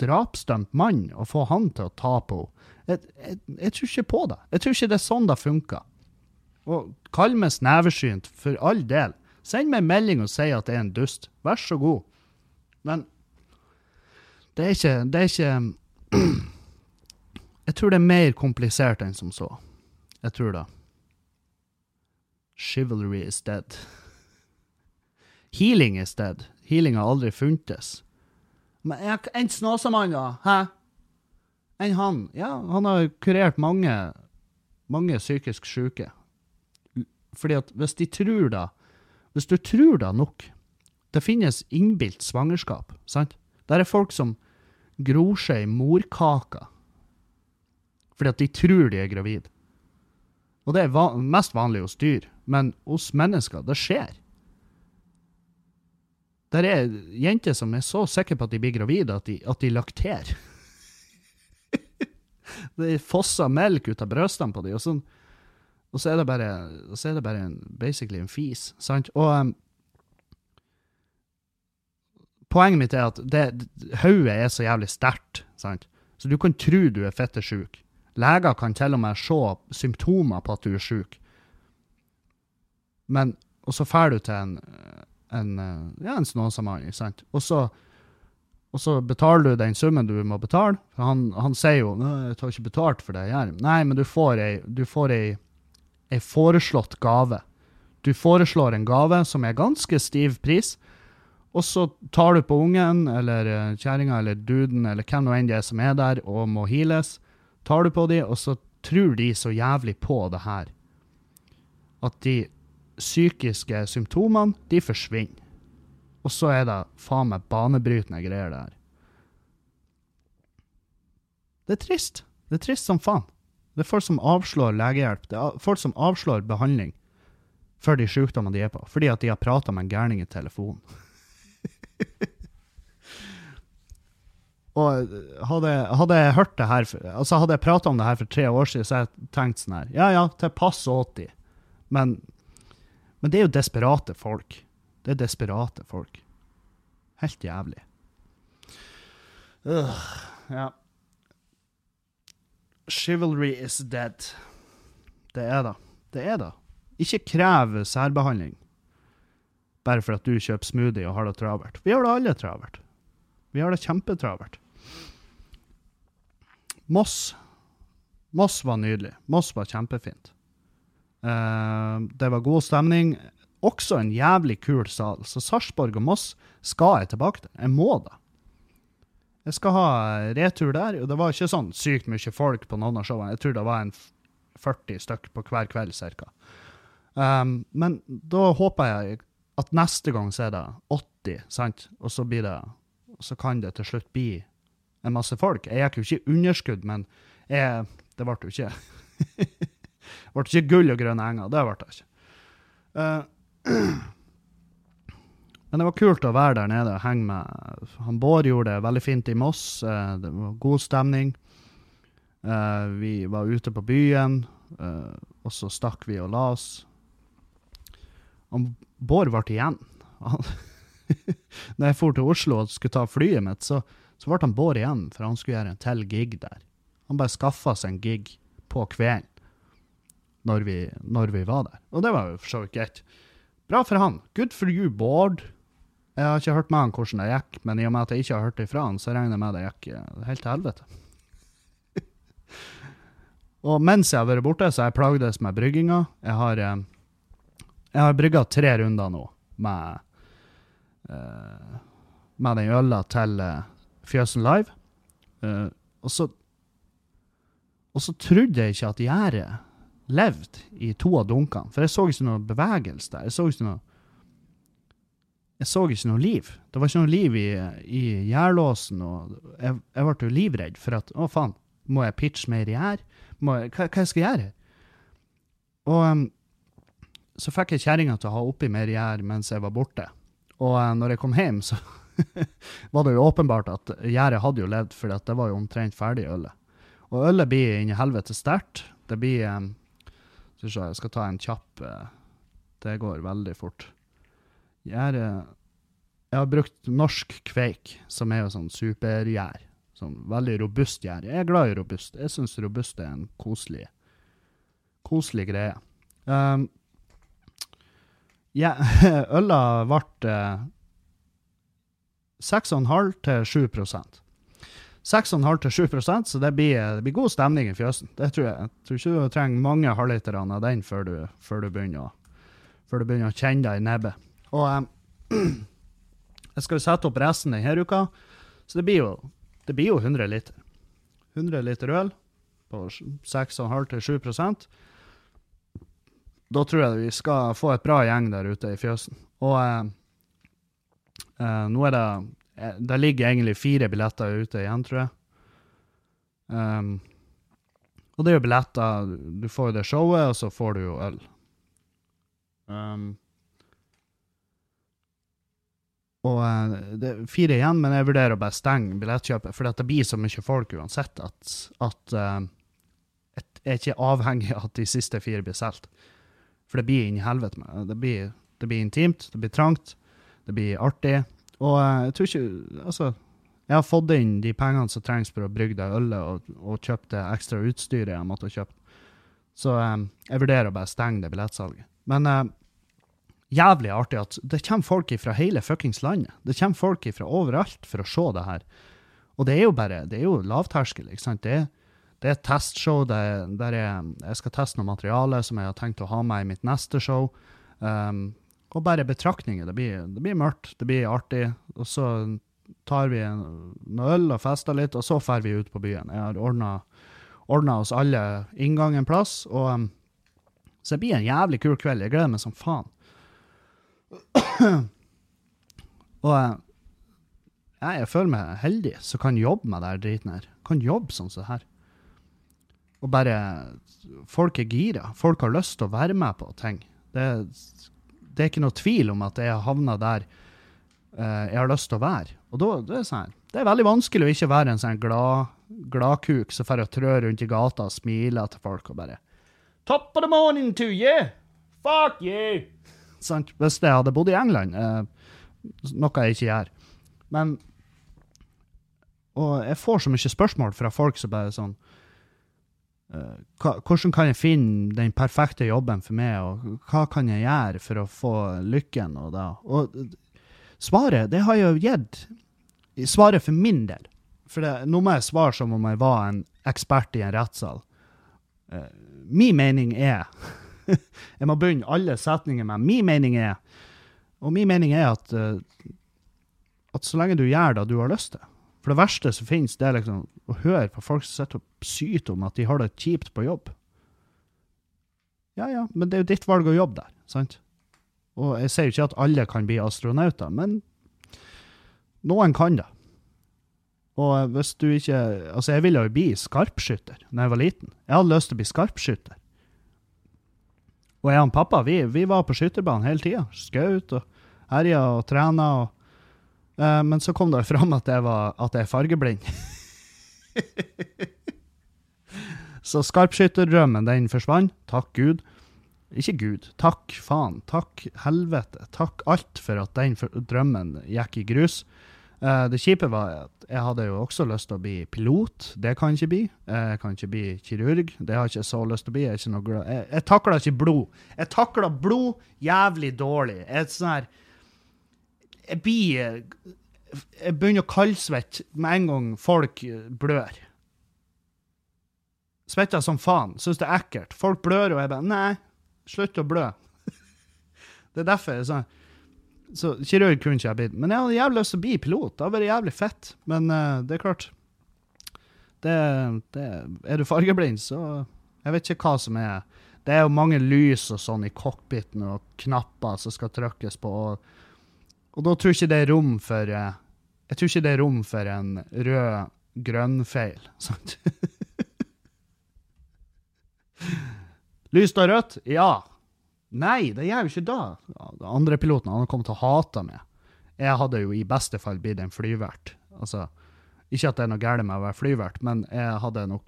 drapsdømt mann og få han til å ta på henne. Jeg, jeg, jeg, tror ikke på det. Jeg tror ikke det er sånn det funker. Og kall meg sneversynt, for all del. Send meg en melding og si at jeg er en dust. Vær så god. Men det er ikke Det er ikke [CLEARS THROAT] Jeg tror det er mer komplisert enn som så. Jeg tror det. Chivalry is dead. Healing is dead. Healing har aldri funtes. Men en Snåsamann, da? Hæ? Enn han? Ja, han har kurert mange, mange psykisk syke. Fordi at hvis de tror da Hvis du tror da nok Det finnes innbilt svangerskap, sant? Der er folk som gror seg i morkaka fordi at de tror de er gravid. Og det er va mest vanlig hos dyr, men hos mennesker, det skjer. Der er jenter som er så sikre på at de blir gravide, at de, at de lakterer. Det fosser melk ut av brystene på dem, og, sånn, og, så er det bare, så er det bare en, basically en fis. sant? Og um, poenget mitt er at hodet er så jævlig sterkt, så du kan tro du er fettesjuk. Leger kan til og med se symptomer på at du er sjuk. Men Og så drar du til en, en, ja, en snåsamann, ikke sant. Og så, og så betaler du den summen du må betale. Han, han sier jo 'jeg tar ikke betalt for det jeg. Nei, men du får ei, du får ei, ei foreslått gave. Du foreslår en gave som er ganske stiv pris, og så tar du på ungen eller eh, kjerringa eller duden eller hvem nå enn det er som er der og må heales. Tar du på dem, og så tror de så jævlig på det her at de psykiske symptomene, de forsvinner. Og så er det faen meg banebrytende greier, det her. Det er trist. Det er trist som faen. Det er folk som avslår legehjelp. Det er folk som avslår behandling for de sykdommene de er på, fordi at de har prata med en gærning i telefonen. [LAUGHS] Og hadde, hadde, jeg hørt det her, altså hadde jeg prata om det her for tre år siden, så hadde jeg tenkt sånn her Ja ja, til pass 80. Men, men det er jo desperate folk. Det er desperate folk. Helt jævlig. Uh, ja. Chivalry is dead. Det er det. Det er det. Ikke krev særbehandling bare for at du kjøper smoothie og har det travelt. Vi har det alle travelt. Vi har det kjempetravelt. Moss. Moss var nydelig. Moss var kjempefint. Uh, det var god stemning. Også en jævlig kul sal. Så Sarpsborg og Moss skal jeg tilbake til. Jeg må det. Jeg skal ha retur der, og det var ikke sånn sykt mye folk på noen av showene. Jeg tror det var en 40 stykk på hver kveld, cirka. Um, men da håper jeg at neste gang så er det 80, sant? og så, blir det, så kan det til slutt bli en masse folk. Jeg gikk jo ikke i underskudd, men jeg, det ble jo ikke [LAUGHS] Det ble ikke gull og grønne enger. Det ble det ikke. Uh, men det var kult å være der nede og henge med han Bård gjorde det veldig fint i Moss. Uh, det var god stemning. Uh, vi var ute på byen, og så stakk vi og la oss. Han Bård ble igjen. [LAUGHS] Når jeg for til Oslo og skulle ta flyet mitt, så, så ble han Bård igjen, for han skulle gjøre en til gig der. Han bare skaffa seg en gig på kvelden. når vi, når vi var der. Og det var jo for så vidt greit. Bra for han. Good for you, Bård. Jeg har ikke hørt med han hvordan det gikk, men i og med at jeg ikke har hørt det fra han, så regner jeg med det gikk eh, helt til helvete. [LAUGHS] og mens jeg har vært borte, så har jeg plagdes med brygginga. Jeg har, eh, jeg har brygga tre runder nå med, eh, med den øla til Fjøsen Live. Og så og så trodde jeg ikke at gjerdet levde i to av dunkene, for jeg så ikke noe bevegelse der. Jeg så ikke noe jeg så ikke noe liv. Det var ikke noe liv i, i gjærlåsen. og Jeg, jeg ble jo livredd for at å faen, må jeg pitche mer gjær? Hva, Hva, jeg skal jeg gjøre? Og um, så fikk jeg kjerringa til å ha oppi mer gjær mens jeg var borte. Og uh, når jeg kom hjem, så [LAUGHS] var det jo åpenbart at gjæret hadde jo levd, for det var jo omtrent ferdig ølet. Og ølet blir inni helvete sterkt. Det blir um, Skal vi se, jeg skal ta en kjapp uh, Det går veldig fort. Gjære Jeg har brukt norsk kveik, som er jo sånn supergjær. Sånn veldig robust gjær. Jeg er glad i robust. Jeg syns robust er en koselig, koselig greie. Um, ja, [LAUGHS] øla ble uh, 6,5 til 7 6,5 til 7% så det blir, det blir god stemning i fjøsen. Det tror jeg. Jeg tror ikke du trenger mange halvlitere av den før du, før, du å, før du begynner å kjenne deg i nebbet. Og um, [CLEARS THROAT] jeg skal jo sette opp resten denne uka, så det blir jo, det blir jo 100 liter. 100 liter øl på 6,5-7%. Da tror jeg vi skal få et bra gjeng der ute i fjøsen. Og eh, eh, nå er det Det ligger egentlig fire billetter ute igjen, tror jeg. Um, og det er jo billetter Du får jo det showet, og så får du jo øl. Um, og eh, det er fire igjen, men jeg vurderer å bare stenge billettkjøpet, for det blir så mye folk uansett at, at eh, jeg er ikke avhengig av at de siste fire blir solgt. For det blir inn i helvete det. Blir, det blir intimt, det blir trangt, det blir artig. Og eh, jeg tror ikke Altså, jeg har fått inn de pengene som trengs for å brygge det ølet, og, og kjøpt det ekstra utstyret jeg måtte ha kjøpt. Så um, jeg vurderer å bare stenge det billettsalget. Men eh, jævlig artig at det kommer folk fra hele fuckings landet. Det kommer folk fra overalt for å se det her. Og det er jo bare Det er jo lavterskel, ikke sant. Det det er et testshow der jeg, jeg skal teste noe materiale som jeg har tenkt å ha med i mitt neste show. Um, og bare betraktninger. Det blir, det blir mørkt, det blir artig. Og så tar vi noe øl og fester litt, og så drar vi ut på byen. Jeg har ordna oss alle inngang en plass. og um, Så det blir en jævlig kul kveld. Jeg gleder meg som faen. og jeg, jeg føler meg heldig som kan jobbe med den driten her. Kan jobbe sånn som her. Og bare Folk er gira. Folk har lyst til å være med på ting. Det, det er ikke noe tvil om at jeg har havna der uh, jeg har lyst til å være. Og da, det, er sånn, det er veldig vanskelig å ikke være en sånn glad, gladkuk som får trø rundt i gata og smiler til folk og bare Top of the morning to you! Fuck you! Sant? Hvis jeg hadde bodd i England, uh, noe jeg ikke gjør. Men Og jeg får så mye spørsmål fra folk som bare sånn Hvordan kan jeg finne den perfekte jobben for meg, og hva kan jeg gjøre for å få lykken? Og, da? og svaret, det har jeg jo gitt. Svaret for min del. For det, nå må jeg svare som om jeg var en ekspert i en rettssal. Uh, min mening er [LAUGHS] Jeg må begynne alle setninger med min mening er. Og min mening er at, uh, at så lenge du gjør det du har lyst til For det verste som finnes, det er liksom å høre på folk som sitter og syter om at de har det kjipt på jobb. Ja, ja, men det er jo ditt valg å jobbe der, sant? Og jeg sier jo ikke at alle kan bli astronauter, men noen kan det. Og hvis du ikke Altså, jeg ville jo bli skarpskytter da jeg var liten. Jeg hadde lyst til å bli skarpskytter. Og jeg og pappa vi, vi var på skytterbanen hele tida. Skjøt og herja og trena. Og, uh, men så kom det fram at jeg, var, at jeg er fargeblind. [LAUGHS] [LAUGHS] så skarpskytterdrømmen, den forsvant. Takk Gud. Ikke Gud. Takk faen. Takk helvete. Takk alt for at den drømmen gikk i grus. Eh, det kjipe var at jeg hadde jo også lyst til å bli pilot. Det kan jeg ikke bli. Jeg kan ikke bli kirurg. Det har jeg ikke så lyst til å bli. Jeg, er ikke jeg, jeg takler ikke blod. Jeg takler blod jævlig dårlig. Jeg er sånn her Jeg blir Jeg begynner å kaldsvette med en gang folk blør. Svetter som faen. Syns det er ekkelt. Folk blør, og jeg bare Nei, slutt å blø. det er derfor jeg sa, så kirurg kunne ikke jeg blitt. Men jeg hadde jævlig lyst til å bli pilot. Det hadde vært jævlig fett. Men uh, det er klart det, det, Er du fargeblind, så Jeg vet ikke hva som er Det er jo mange lys og sånn i cockpiten og knapper som skal trykkes på. Og, og da tror jeg ikke det er rom for uh, Jeg tror ikke det er rom for en rød-grønn-feil. [LAUGHS] Lyst og rødt? Ja. Nei, det gjør jo ikke det. Den andre piloten han kommet til å hate meg. Jeg hadde jo i beste fall blitt en flyvert. Altså, ikke at det er noe galt med å være flyvert, men jeg hadde nok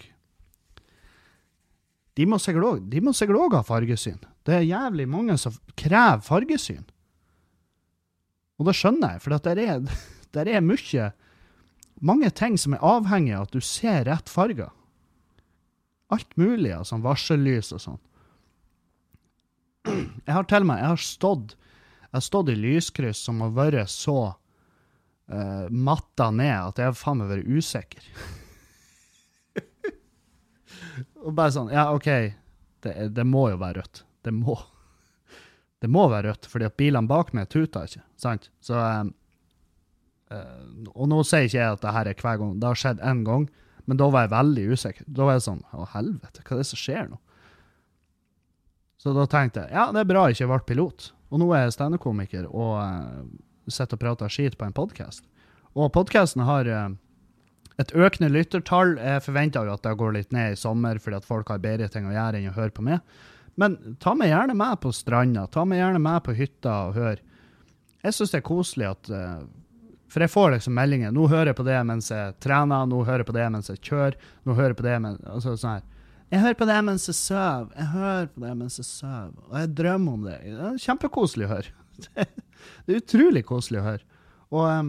De må sikkert òg ha fargesyn. Det er jævlig mange som krever fargesyn. Og det skjønner jeg, for det er, der er mye Mange ting som er avhengig av at du ser rett farger. Alt mulig altså varsellys og sånn. Jeg har til meg jeg har stått, jeg har stått i lyskryss som har vært så uh, matta ned at jeg har faen meg vært usikker. og bare sånn Ja, OK, det, det, må jo være rødt. Det må. Det må være rødt, fordi at bilene bak meg tuter ikke. Sant? Så um, Og nå sier ikke jeg at det her er hver gang. Det har skjedd én gang, men da var jeg veldig usikker. Da var jeg sånn Å, helvete, hva er det som skjer nå? Så da tenkte jeg ja, det er bra jeg ikke ble pilot. Og nå er jeg standup-komiker og uh, sitter og prater skit på en podkast. Og podkasten har uh, et økende lyttertall. Jeg forventer jo at det går litt ned i sommer fordi at folk har bedre ting å gjøre enn å høre på meg. Men ta meg gjerne med på stranda. Ta meg gjerne med på hytta og hør. Jeg syns det er koselig at uh, For jeg får liksom meldinger. Nå hører jeg på det mens jeg trener, nå hører jeg på det mens jeg kjører. nå hører jeg på det mens, altså sånn her. Jeg hører på det mens jeg sover. Jeg hører på det mens jeg sover. Og jeg drømmer om det. det er kjempekoselig å høre. [LAUGHS] Det er utrolig koselig å høre. Og um,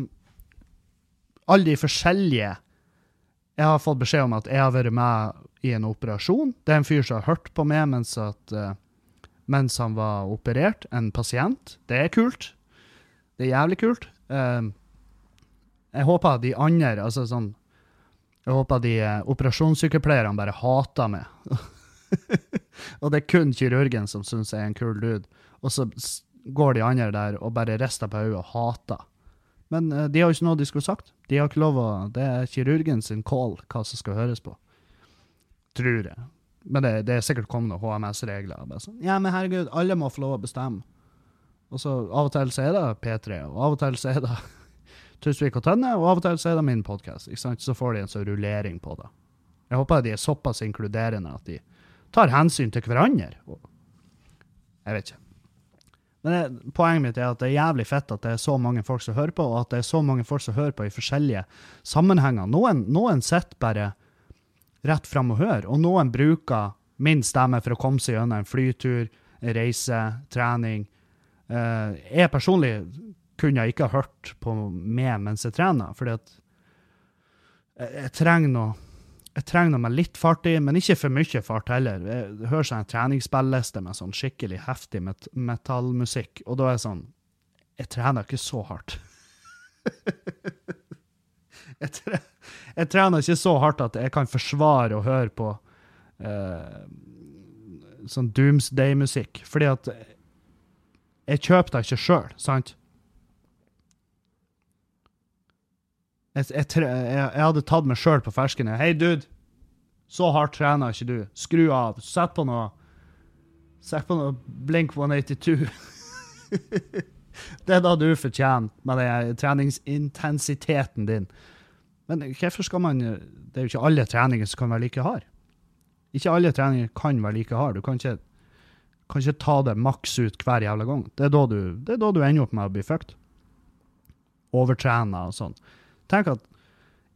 alle de forskjellige Jeg har fått beskjed om at jeg har vært med i en operasjon. Det er en fyr som har hørt på meg mens, at, uh, mens han var operert. En pasient. Det er kult. Det er jævlig kult. Um, jeg håper de andre, altså sånn jeg håper de eh, operasjonssykepleierne bare hater meg. [LAUGHS] og det er kun kirurgen som syns jeg er en kul dude. Og så går de andre der og bare rister på hodet og hater. Men uh, de har jo ikke noe de skulle sagt. De har ikke lov å, Det er kirurgen sin call hva som skal høres på. Tror jeg. Men det, det er sikkert kommet noen HMS-regler. Sånn, ja, men herregud, alle må få lov å bestemme. Og så Av og til så er det P3, og av og til så er det Tusvik og Tønne, og av og til så er det min podkast. Så får de en sånn rullering på det. Jeg håper de er såpass inkluderende at de tar hensyn til hverandre. Jeg vet ikke. Men det, poenget mitt er at det er jævlig fett at det er så mange folk som hører på, og at det er så mange folk som hører på i forskjellige sammenhenger. Noen, noen sitter bare rett fram og hører, og noen bruker min stemme for å komme seg gjennom en flytur, reise, trening. Uh, jeg personlig kunne jeg ikke hørt på meg mens jeg trener. fordi at jeg, trenger noe jeg trenger noe litt fart i, men ikke for mye fart heller. Jeg hører seg en treningsspilliste med sånn skikkelig heftig met metallmusikk, og da er jeg sånn Jeg trener ikke så hardt. [LAUGHS] jeg, tre jeg, trener ikke så hardt at jeg kan forsvare å høre på uh, sånn doomsday-musikk, fordi at jeg kjøper det ikke sjøl, sant? Jeg, jeg, jeg, hadde tatt meg sjøl på ferskene. Hei, dude. Så hardt trener ikke du. Skru av. Sett på noe Sett på noe Blink 182. [LAUGHS] det er da du fortjener med den treningsintensiteten din. Men hvorfor skal man Det er jo ikke alle treninger som kan være like hard. Ikke alle treninger kan være like hard. Du kan ikke, kan ikke ta det maks ut hver jævla gang. Det er da du, det er da du ender opp med å bli fucked. Overtrena og sånn. Tenk at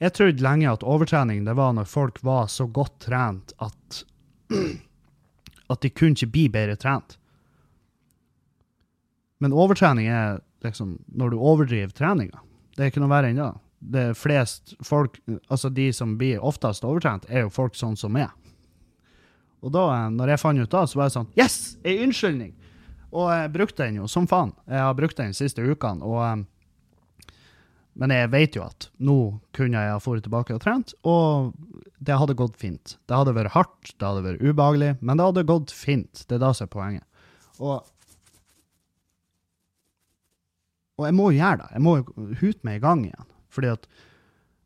jeg trodde lenge at overtrening det var når folk var så godt trent at [CLEARS THROAT] at de kunne ikke bli bedre trent. Men overtrening er liksom når du overdriver treninga. Det er ikke noe verre enn det. Er flest folk, altså de som blir oftest overtrent, er jo folk sånn som meg. Og da eh, når jeg fant ut da, så var jeg sånn Yes! Ei unnskyldning! Og jeg brukte den jo som faen. Jeg har brukt den de siste ukene. og... men jeg vet jo at nå kunne jeg ha dratt tilbake og trent, og det hadde gått fint. Det hadde vært hardt, det hadde vært ubehagelig, men det hadde gått fint. Det er det som er poenget. Og, og jeg må jo gjøre det. Jeg må jo hute meg i gang igjen. Fordi at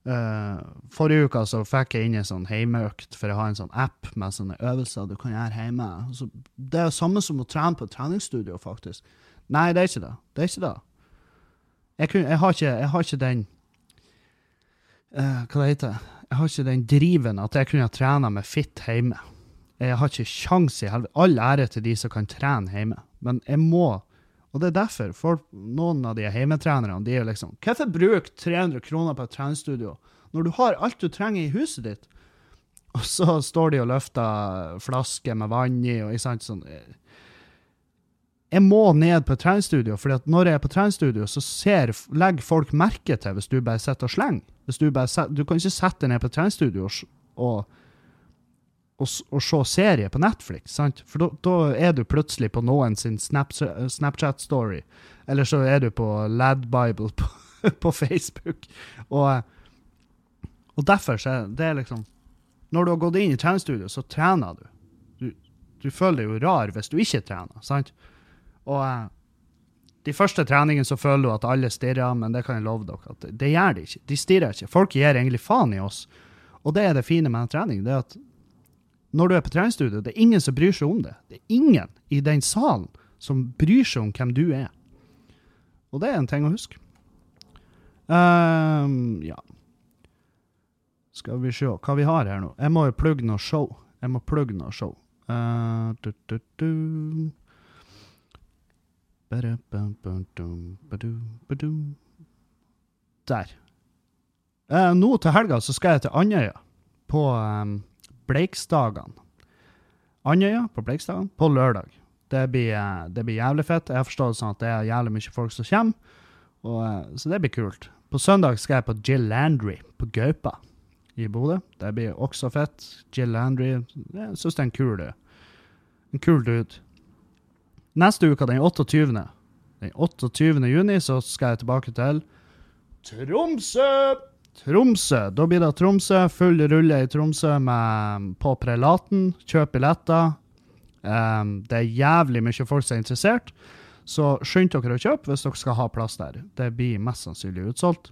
uh, Forrige uke så fikk jeg inn en sånn heimeøkt, for jeg har en sånn app med sånne øvelser du kan gjøre hjemme. Så det er jo samme som å trene på treningsstudio, faktisk. Nei, det er ikke det. Det er ikke det. Jeg, kunne, jeg, har, ikke, jeg har ikke den uh, Hva det heter Jeg har ikke den driven at jeg kunne ha trena med fitt hjemme. Jeg har ikke sjans i helvete. All ære til de som kan trene hjemme, men jeg må Og det er derfor for noen av de hjemmetrenerne de er jo liksom Hvorfor bruke 300 kroner på et treningsstudio når du har alt du trenger i huset ditt? Og så står de og løfter flasker med vann i, og ikke sant sånn eh, jeg må ned på treningsstudio, for når jeg er på treningsstudio, så ser, legger folk merke til hvis du bare sitter og slenger. Du, bare du kan ikke sette deg ned på treningsstudio og, og, og, og, se serie på Netflix, sant? for da er du plutselig på noen sin Snapchat-story, eller så er du på Ladbible på, [LAUGHS] på Facebook. Og derfor så er det liksom Når du har gått inn i treningsstudio, så trener du. Du, du føler deg jo rar hvis du ikke trener, sant? Og eh, de første treningene så føler du at alle stirrer, men det kan jeg love dere at det gjør de ikke. De stirrer ikke. Folk gir egentlig faen i oss. Og det er det fine med en trening. det er at når du er på treningsstudio, det er ingen som bryr seg om det. Det er ingen i den salen som bryr seg om hvem du er. Og det er en ting å huske. Um, ja. Skal vi se hva vi har her nå. Jeg må jo plugge noe show. Jeg må plugge noe show. Uh, du, du, du. Der. Eh, nå til helga så skal jeg til Andøya på um, Bleiksdagene. Andøya på Bleiksdagene på lørdag. Det blir, uh, det blir, jævlig fett. Jeg har forstått sånn at det er jævlig mye folk som kommer, og, uh, så det blir kult. På søndag skal jeg på Jill Landry på Gaupa i Bodø. Det blir også fett. Jill Landry Jeg syns det er en kul, en kul dude. Neste uke, den 28. Den 28. juni, så skal jeg tilbake til Tromsø! Tromsø. Da blir det Tromsø. Full rulle i Tromsø med, på Prelaten. Kjøp billetter. Um, det er jævlig mye folk som er interessert, så skynd dere å kjøpe hvis dere skal ha plass der. Det blir mest sannsynlig utsolgt.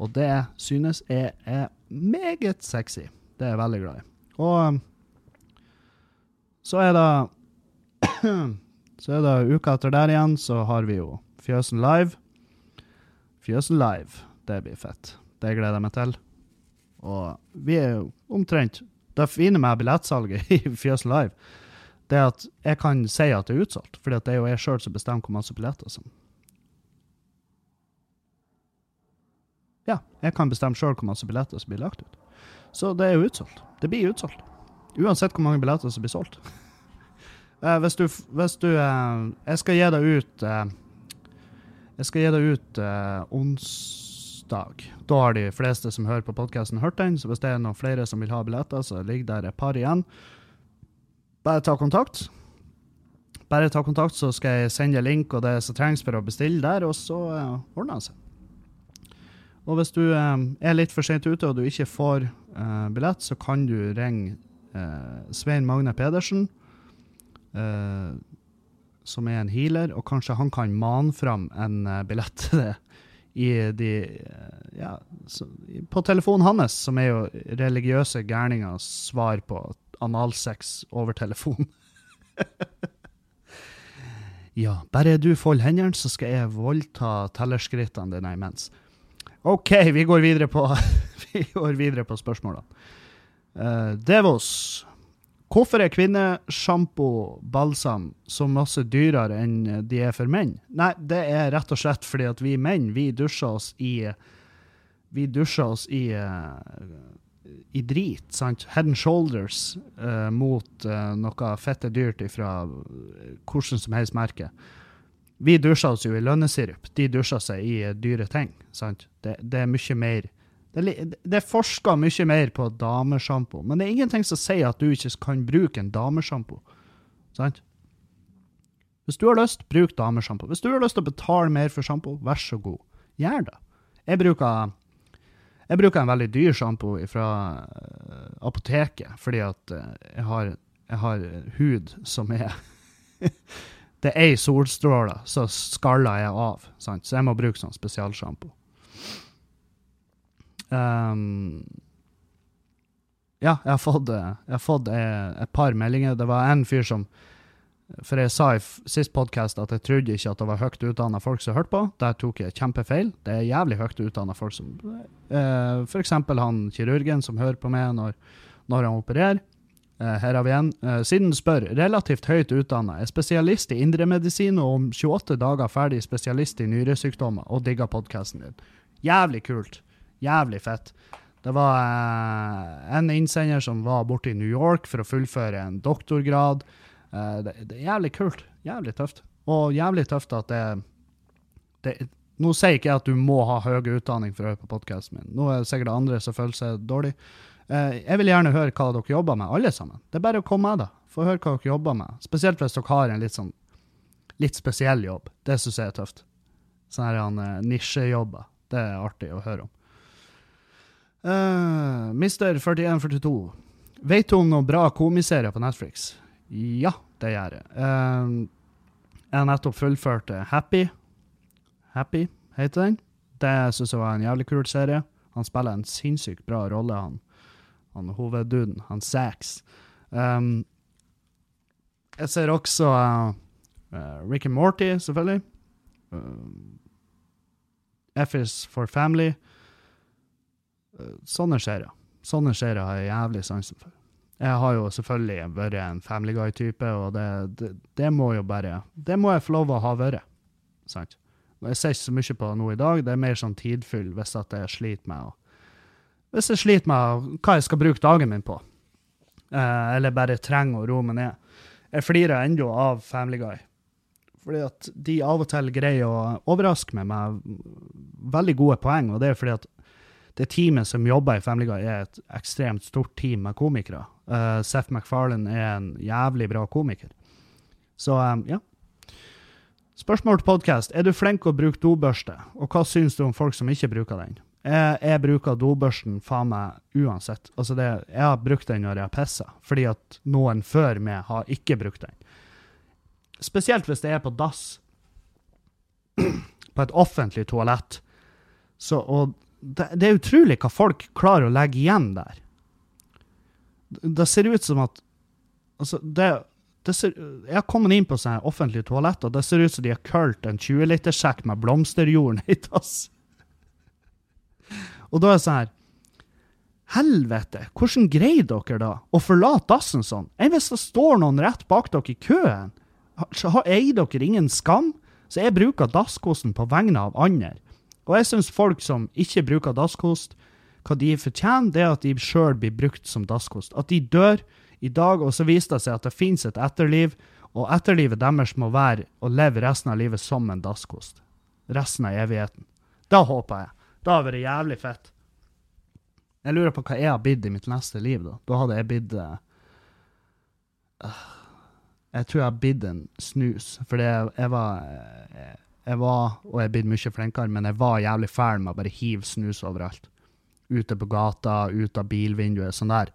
Og det synes jeg er meget sexy. Det er jeg veldig glad i. Og så er det [CLEARS THROAT] Så er det uka etter der igjen, så har vi jo Fjøsen Live. Fjøsen Live, det blir fett. Det gleder jeg meg til. Og vi er jo omtrent Det fine med billettsalget [LAUGHS] i Fjøsen Live, det er at jeg kan si at det er utsolgt. For det er jo jeg sjøl som bestemmer hvor masse billetter som Ja, jeg kan bestemme sjøl hvor masse billetter som blir lagt ut. Så det er jo utsolgt. Det blir utsolgt. Uansett hvor mange billetter som blir solgt. [LAUGHS] Uh, hvis du, hvis du uh, Jeg skal gi deg ut uh, Jeg skal gi deg ut onsdag. Da har de fleste som hører på podkasten, hørt den. Så hvis det er noen flere som vil ha billetter, så ligger der et par igjen. Bare ta kontakt. Bare ta kontakt, så skal jeg sende link og det som trengs for å bestille der, og så ordner det seg. Og hvis du er litt for sent ute og du ikke får billett, så kan du ringe Svein Magne Pedersen uh, som er en healer, og kanskje han kan mane fram en uh, billett til det i de uh, Ja, på telefonen hans, som er jo religiøse gærningers svar på analsex over telefon. [LAUGHS] ja, bare du folder hendene, så skal jeg voldta tellerskrittene dine imens. OK, vi går videre på, [LAUGHS] vi går videre på spørsmålene. Uh, Devos Hvorfor er kvinnesjampo, balsam, så masse dyrere enn de er for menn? Nei, det er rett og slett fordi at vi menn, vi dusjer oss i Vi dusjer oss i i drit, sant? Head and shoulders uh, mot uh, noe fette dyrt fra hvordan som helst merke. Vi dusjer oss jo i lønnesirup. De dusjer seg i eh, dyre ting. sant? Det, det er mye mer Det, det er forska mye mer på damesjampo, men det er ingenting som sier at du ikke kan bruke en damesjampo. Sant? Hvis du har lyst, bruk damesjampo. Hvis du har lyst til å betale mer for sjampo, vær så god. Gjør det. Jeg bruker, jeg bruker en veldig dyr sjampo fra eh, apoteket, fordi at eh, jeg har, jeg har hud som er [LAUGHS] Det er ei solstråle, så skaller jeg av. Sant? Så jeg må bruke sånn spesialsjampo. Um, ja, jeg har fått, eh, jeg har fått eh, et par meldinger. Det var en fyr som For jeg sa i sist podkast at jeg trodde ikke at det var høyt utdanna folk som hørte på. Der tok jeg kjempefeil. Det er jævlig høyt utdanna folk som uh, F.eks. han kirurgen som hører på meg når, når han opererer. Uh, her har vi en. Uh, siden spør, relativt høyt utdanna, er spesialist i indremedisin og om 28 dager ferdig spesialist i nyresykdommer og digger podkasten din. Jævlig kult. Jævlig fett. Det var eh, en innsender som var borte i New York for å fullføre en doktorgrad. Eh, det, det er jævlig kult. Jævlig tøft. Og jævlig tøft at det, det Nå sier ikke jeg at du må ha høy utdanning for å høre på podkasten min. Nå er det sikkert andre som føler seg dårlig. Eh, jeg vil gjerne høre hva dere jobber med, alle sammen. Det er bare å komme med, da. Få høre hva dere jobber med. Spesielt hvis dere har en litt sånn litt spesiell jobb. Det syns jeg er tøft. Sånne her, eh, nisjejobber. Det er artig å høre om. Uh, Mister 4142. Vet du om noen bra komiserier på Netflix? Ja, det gjør jeg. Uh, jeg nettopp fullført eh, Happy. Happy heter den. Det syns jeg var en jævlig kul serie. Han spiller en sinnssykt bra rolle, han, han hovedduden, han Sax. Um, jeg ser også uh, uh, Rick and Morty, selvfølgelig. Uh, F is for family. Sånne serier. Sånne serier har jeg jævlig sansen for. Jeg har jo selvfølgelig vært en Family Guy-type, og det, det, det må jo bare Det må jeg få lov å ha vært. Sant? Jeg ser ikke så mye på nå i dag, det er mer sånn tidfull hvis at jeg sliter med å Hvis jeg sliter med hva jeg skal bruke dagen min på, eh, eller bare trenger å roe meg ned. Jeg flirer ennå av Family Guy. Fordi at de av og til greier å overraske meg med veldig gode poeng, og det er fordi at det teamet som jobber i Family Guy, er et ekstremt stort team med komikere. Uh, Seth MacFarlane er en jævlig bra komiker. Så um, ja. Spørsmål til podkast. Er du flink å bruke dobørste, og hva syns du om folk som ikke bruker den? Jeg, jeg bruker dobørsten faen meg uansett. Altså det, jeg har brukt den når jeg har pissa, fordi at noen før meg har ikke brukt den. Spesielt hvis det er på dass. [CLEARS THROAT] på et offentlig toalett. Så, og det, det er utrolig hva folk klarer å legge igjen der. Det ser ut som at Altså, det, det ser, Jeg har kommet inn på sånne offentlige toaletter, og det ser ut som de har kølt en 20-literssekk med blomsterjord ned i dass. Og da er det sånn her Helvete, hvordan greier dere da å forlate dassen sånn? Enn hvis det står noen rett bak dere i køen? Eier dere ingen skam? Så jeg bruker dasskosen på vegne av andre. Og jeg syns folk som ikke bruker dasskost, hva de fortjener, det er at de sjøl blir brukt som dasskost. At de dør i dag, og så viser det seg at det finnes et etterliv, og etterlivet deres må være å leve resten av livet som en dasskost. Resten av evigheten. Da håper jeg. Da har det jævlig fett. Jeg lurer på hva jeg har blitt i mitt neste liv, da. Da hadde jeg blitt eh, øh, Jeg tror jeg har blitt en snus, for jeg, jeg var eh, jeg var, og jeg er blitt mye flinkere, men jeg var jævlig fæl med å bare hive snus overalt. Ute på gata, ut av bilvinduet, sånn der.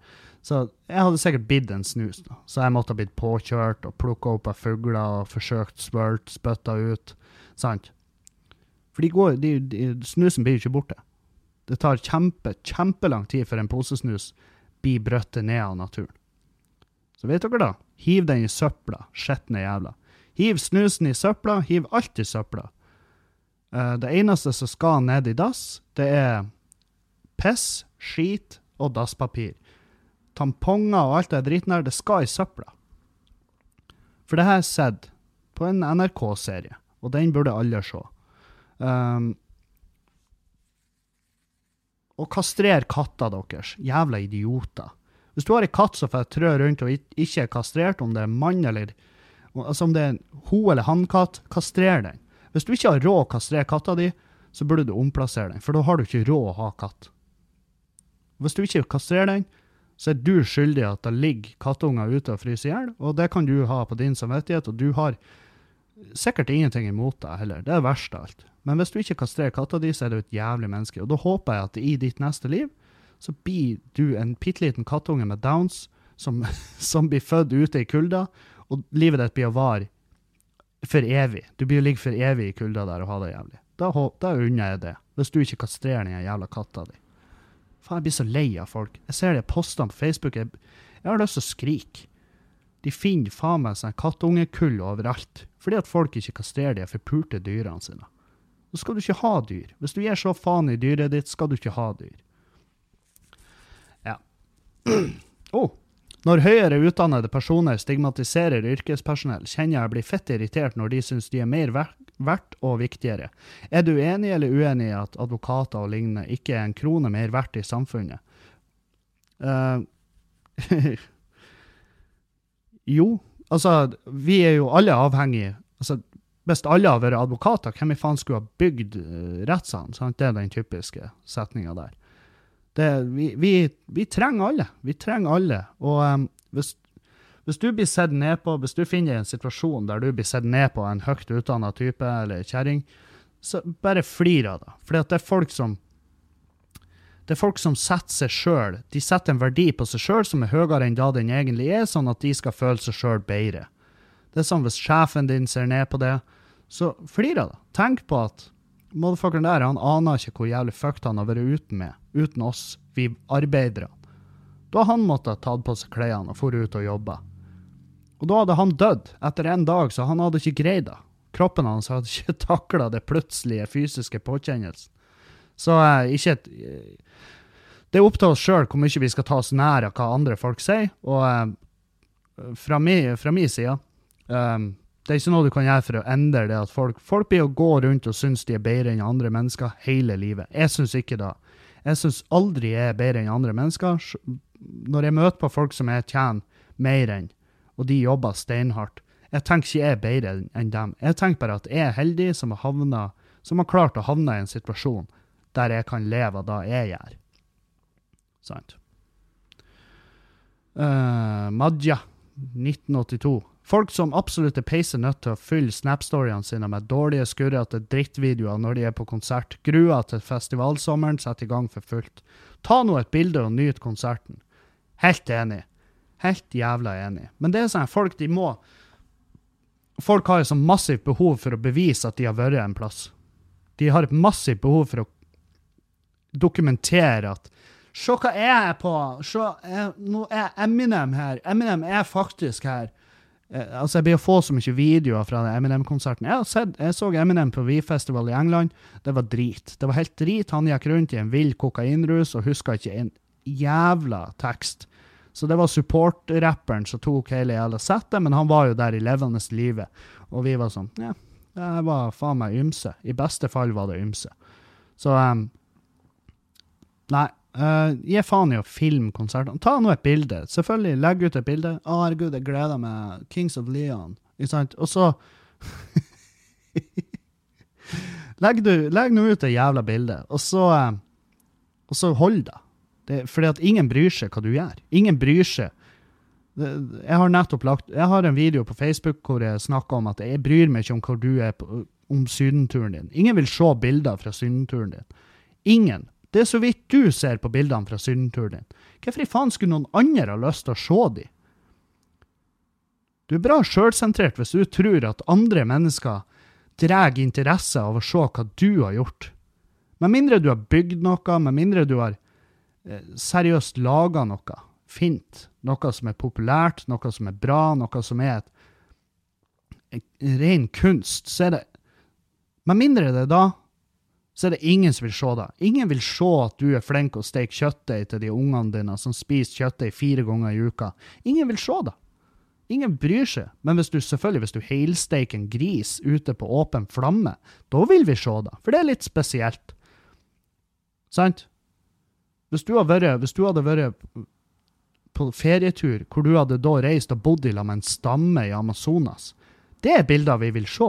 Så jeg hadde sikkert bidd en snus, da. Så jeg måtte ha blitt påkjørt og plukka opp av fugler og forsøkt svølt, spytta ut. Sant? For de går, de, de, snusen blir jo ikke borte. Det tar kjempe, kjempelang tid før en posesnus blir brøttet ned av naturen. Så vet dere da? Hiv den i søpla, skitne jævla. Hiv snusen i søpla, hiv alt i søpla. Eh, det eneste som skal ned i dass, det er piss, skit og dasspapir. Tamponger og alt det driten der, det skal i søpla. For det har jeg sett på en NRK-serie, og den burde alle se. Um, og kastrer katta deres. Jævla idioter. Hvis du har ei katt som får trø rundt og ikke er kastrert, om det er mann eller altså Om det er en ho- eller hannkatt, kastrer den. Hvis du ikke har råd å kastrere katta di, så burde du omplassere den, for da har du ikke råd å ha katt. Hvis du ikke kastrerer den, så er du skyldig at det ligger kattunger ute og fryser i hjel, og det kan du ha på din samvittighet, og du har sikkert ingenting imot deg heller. Det er verst av alt. Men hvis du ikke kastrerer katta di, så er du et jævlig menneske. Og da håper jeg at i ditt neste liv så blir du en bitte liten kattunge med downs som, [LAUGHS] som blir født ute i kulda, og livet ditt blir å vare for evig. Du blir å ligge for evig i kulda der og ha det jævlig. Da, da unner jeg det, hvis du ikke kastrerer den jævla katta di. Faen, jeg blir så lei av folk. Jeg ser de postene på Facebook, jeg, jeg har lyst til å skrike. De finner faen meg sånn kattungekull overalt, fordi at folk ikke kastrerer de forpulte dyrene sine. Så skal du ikke ha dyr. Hvis du gir så faen i dyret ditt, skal du ikke ha dyr. Ja. [CLEARS THROAT] oh. Når høyere utdannede personer stigmatiserer yrkespersonell, kjenner jeg blir fett irritert når de syns de er mer verdt og viktigere. Er du enig eller uenig i at advokater og lignende ikke er en krone mer verdt i samfunnet? Uh, [LAUGHS] jo, altså, vi er jo alle avhengige altså, Hvis alle hadde vært advokater, hvem i faen skulle ha bygd uh, rettssalen? Det er den typiske setninga der. Det, vi, vi, vi trenger alle. Vi trenger alle. Og um, hvis, hvis du blir sett ned på, hvis du finner en situasjon der du blir sett ned på en høyt utdanna type eller kjerring, så bare flir av det. For det er folk som det er folk som setter seg sjøl. De setter en verdi på seg sjøl som er høyere enn da den egentlig er, sånn at de skal føle seg sjøl bedre. Det er sånn hvis sjefen din ser ned på det, så flir av det. Tenk på at motherfuckeren der, han aner ikke hvor jævlig fucked han har vært uten med, uten oss, vi arbeidere. Da han måttet ha tatt på seg klærne og dratt ut og jobba. Og da hadde han dødd etter en dag, så han hadde ikke greid det. Kroppen hans hadde ikke [LAUGHS] takla det plutselige fysiske påkjennelsen. Så eh, ikke et eh, Det er opp til oss sjøl hvor mye vi skal ta oss nær av hva andre folk sier. Og eh, fra min, side um, Det er ikke noe du kan gjøre for å endre det at folk Folk blir å gå rundt og synes de er bedre enn andre mennesker hele livet. Jeg synes ikke det. Jeg syns aldri jeg er bedre enn andre mennesker. Når jeg møter på folk som jeg tjener mer enn, og de jobber steinhardt, jeg tenker ikke jeg er bedre enn- dem. Jeg tenker bare at jeg er heldig som har, havnet, som har klart å havne i en situasjon der jeg kan leve av det jeg gjør. Sant. Uh, Madja, 1982. Folk som absolutt er peise nødt til å fylle Snap-storyene sine med dårlige, skurrete drittvideoer når de er på konsert. Gruer til festivalsommeren setter i gang for fullt. Ta nå et bilde og nyt konserten. Helt enig. Helt jævla enig. Men det er sånn, folk de må Folk har jo så massivt behov for å bevise at de har vært en plass. De har et massivt behov for å dokumentere at Se hva jeg er på! Se, jeg, nå er Eminem her. Eminem er faktisk her. Eh, altså, Jeg blir å få så mye videoer fra Eminem-konserten. Jeg, jeg så Eminem på V-festival i England. Det var drit. Det var helt drit. Han gikk rundt i en vill kokainrus og huska ikke en jævla tekst. Så det var support-rapperen som tok hele jævla settet, men han var jo der i levende livet. Og vi var sånn Ja, det var faen meg ymse. I beste fall var det ymse. Så um, Nei. Uh, gi faen i å filme konsertene. Ta nå et bilde. Selvfølgelig, legg ut et bilde. Å, herregud, jeg gleder meg. Kings of Leon. Ikke sant? Og så [LAUGHS] legg, legg nå ut det jævla bildet, og så, eh, og så hold da det. Fordi at ingen bryr seg hva du gjør. Ingen bryr seg. Jeg har nettopp lagt Jeg har en video på Facebook hvor jeg snakker om at jeg bryr meg ikke om hvor du er på, om sydenturen din. Ingen vil se bilder fra sydenturen din. Ingen. Det er så vidt du ser på bildene fra sydenturen din. Hvorfor i faen skulle noen andre ha lyst til å se de? Du er bra sjølsentrert hvis du tror at andre mennesker drar interesse av å se hva du har gjort. Med mindre du har bygd noe, med mindre du har eh, seriøst laga noe fint, noe som er populært, noe som er bra, noe som er et, en ren kunst, så er det Med mindre det er da, så er det ingen som vil se det. Ingen vil se at du er flink å steke kjøttdeig til de ungene dine som spiser kjøttdeig fire ganger i uka. Ingen vil se det. Ingen bryr seg. Men hvis du selvfølgelig, hvis du helsteiker en gris ute på åpen flamme, da vil vi se det. For det er litt spesielt. Sant? Hvis du, vært, hvis du hadde vært på ferietur hvor du hadde da reist og bodd lag med en stamme i Amazonas, Det er bilder vi vil se.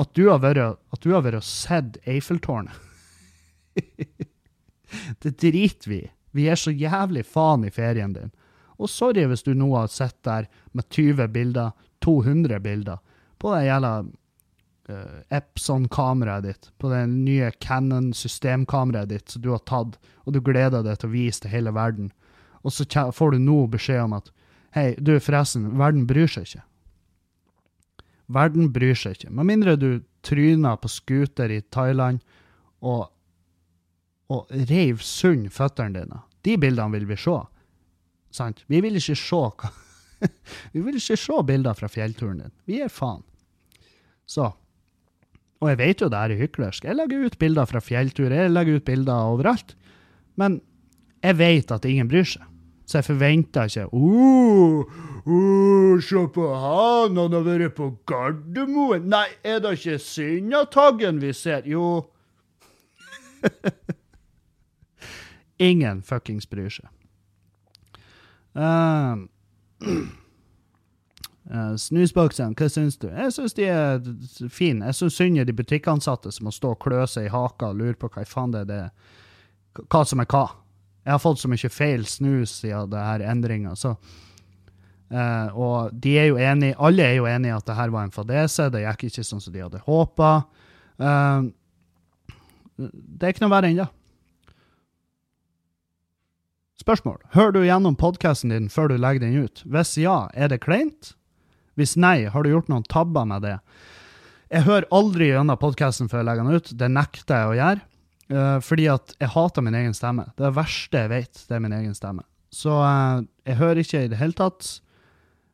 At du har vært, og sett Eiffeltårnet. [LAUGHS] det driter vi. Vi er så jævlig faen i ferien din. Og sorry hvis du nå har sett der med 20 bilder, 200 bilder, på det jævla uh, Epson-kameraet ditt, på det nye Cannon-systemkameraet ditt som du har tatt, og du gleder deg til å vise til hele verden. Og så får du nå beskjed om at hei, du, forresten, verden bryr seg ikke. Verden bryr seg ikke. Med mindre du tryner på scooter i Thailand og, og reiv sund føttene dine. De bildene vil vi se. Sant? Vi vil ikke se [LAUGHS] Vi vil ikke se bilder fra fjellturen din. Vi er faen. Så. Og jeg vet jo det her er hyklersk. Jeg legger ut bilder fra fjelltur, jeg legger ut bilder overalt. Men jeg vet at ingen bryr seg. Så jeg forventer ikke uh, uh, Se på han, han har vært på Gardermoen. Nei, er det ikke Synnataggen vi ser? Jo. [LAUGHS] ingen fuckings bryr seg. Um, [CLEARS THROAT] uh, snusboksen, hva syns du? Jeg syns de er fine. Jeg syns synd i de butikkansatte som må stå og klø seg i haka og lure på hva faen det er, hva som er hva. Jeg har fått så mye feil snus siden det her endringa, uh, Og de er jo enige, alle er jo enige at det her var en fadese, det gikk ikke sånn som de hadde håpa. Uh, det er ikke noe verre ennå. Spørsmål. Hører du gjennom podkasten din før du legger den ut? Hvis ja, er det kleint? Hvis nei, har du gjort noen tabber med det? Jeg hører aldri gjennom podkasten før jeg legger den ut. Det nekter jeg å gjøre. Uh, fordi at jeg hater min egen stemme. Det, er det verste jeg vet, det er min egen stemme. Så uh, jeg hører ikke i det hele tatt.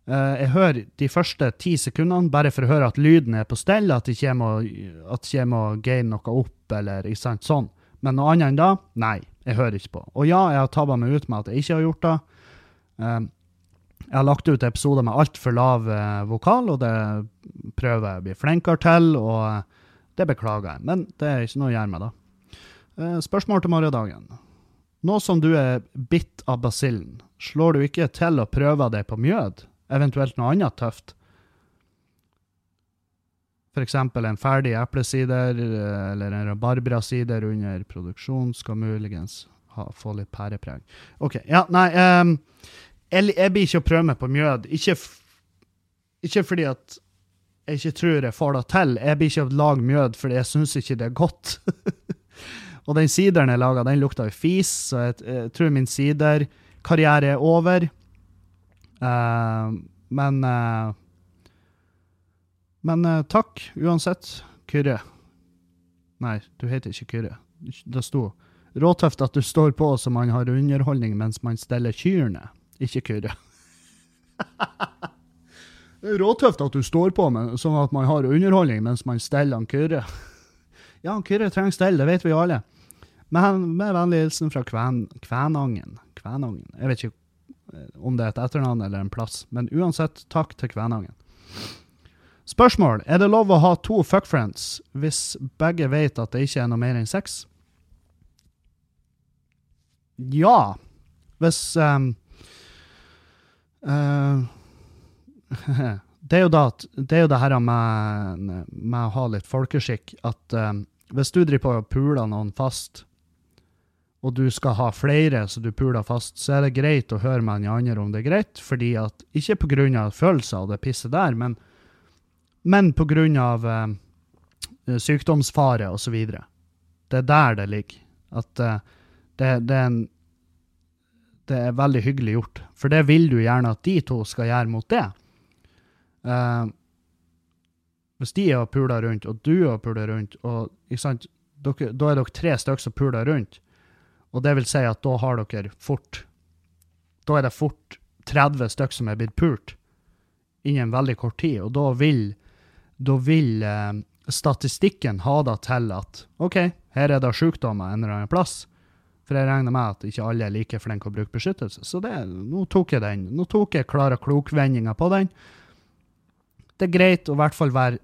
Uh, jeg hører de første ti sekundene bare for å høre at lyden er på stell, at jeg ikke må game noe opp, eller ikke sant, sånn. Men noe annet enn da, nei. Jeg hører ikke på. Og ja, jeg har tabba meg ut med at jeg ikke har gjort det. Jeg har lagt ut episoder med altfor lav vokal, og det prøver jeg å bli flinkere til, og det beklager jeg. Men det er ikke noe å gjøre med, da. Uh, spørsmål til morgendagen. Nå som du er bitt av basillen, slår du ikke til å prøve deg på mjød, eventuelt noe annet tøft? F.eks. en ferdig eplesider eh, eller en rabarbrasider under produksjon skal muligens ha, få litt pærepreg. OK. Ja, nei um, jeg, jeg, blir ikke å prøve meg på mjød. Ikke, ikke, fordi at jeg ikke tror jeg får det til. Jeg blir ikke å lage mjød fordi jeg syns ikke det er godt. [LAUGHS] Og den sideren jeg laga, den lukta jo fis, så jeg, jeg tror min siderkarriere er over. Uh, men uh, men uh, takk uansett, Kyrre. Nei, du heter ikke Kyrre. Det sto råtøft at du står på så man har underholdning mens man steller kyrne, ikke Kyrre. [LAUGHS] råtøft at du står på men, sånn at man har underholdning mens man steller han Kyrre. ja, han Kyrre trenger stell, det vet vi alle. Men med vennlig hilsen fra Kven, Kvænangen. Kvænangen. Jeg vet ikke eh, om det er et etternavn eller en plass, men uansett, takk til Kvænangen. Spørsmål. Er det lov å ha to fuckfriends hvis begge vet at det ikke er noe mer enn sex? Ja. Hvis um, uh, [LAUGHS] det, er jo da, det er jo det her med, med å ha litt folkeskikk at um, hvis du driver på og puler noen fast, og du skal ha flere så du puler fast, så er det greit å høre med den andre om det er greit, fordi at, ikke pga. følelser og det pisset der, men men pga. Eh, sykdomsfare osv. Det er der det ligger. At eh, det, det, er en, det, er veldig hyggelig gjort. For det vil du gjerne at de to skal gjøre mot det. Eh, hvis de har pula rundt, og du har pula rundt, og, da er dere tre stykker som puler rundt, og det vil si at da har dere fort Da er det fort 30 stykker som er blitt pult innen veldig kort tid, og da vil da vil eh, statistikken ha det til at OK, her er det sykdommer en eller annen plass. For jeg regner med at ikke alle er like flinke å bruke beskyttelse. Så det, nå tok jeg den. Nå tok jeg klare klokvendinger på den. Det er greit å i hvert fall være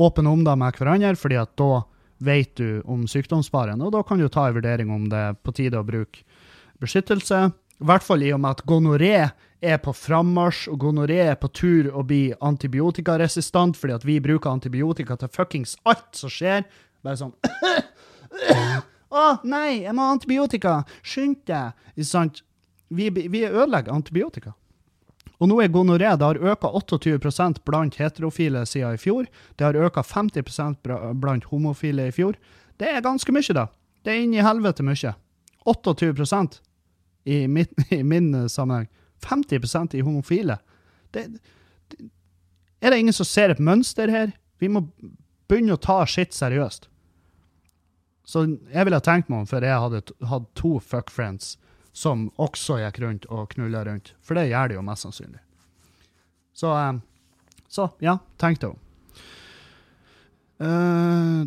åpen om det med hverandre, fordi at da vet du om sykdomsfaren, og da kan du ta en vurdering om det er på tide å bruke beskyttelse. I hvert fall i og med at gonoré er på frammarsj, og gonoré er på tur å bli antibiotikaresistant fordi at vi bruker antibiotika til fuckings alt som skjer. Bare sånn [COUGHS] Å, nei, jeg må ha antibiotika! Skynd deg! Ikke sant? Vi, vi ødelegger antibiotika. Og nå er gonoré det har økt 28% blant heterofile siden i fjor. Det har økt 50% blant homofile i fjor. Det er ganske mye, da. Det er inn i helvete mye. 28 [LAUGHS] i min, i min sammenheng. 50% i homofile. Det, det, er det ingen som ser et mønster her? Vi må begynne å ta skitt seriøst. Så jeg ville tenkt meg om før jeg hadde hatt to fuckfriends som også gikk rundt og knulla rundt. For det gjør de jo mest sannsynlig. Så, um, så ja, tenk deg om. Uh,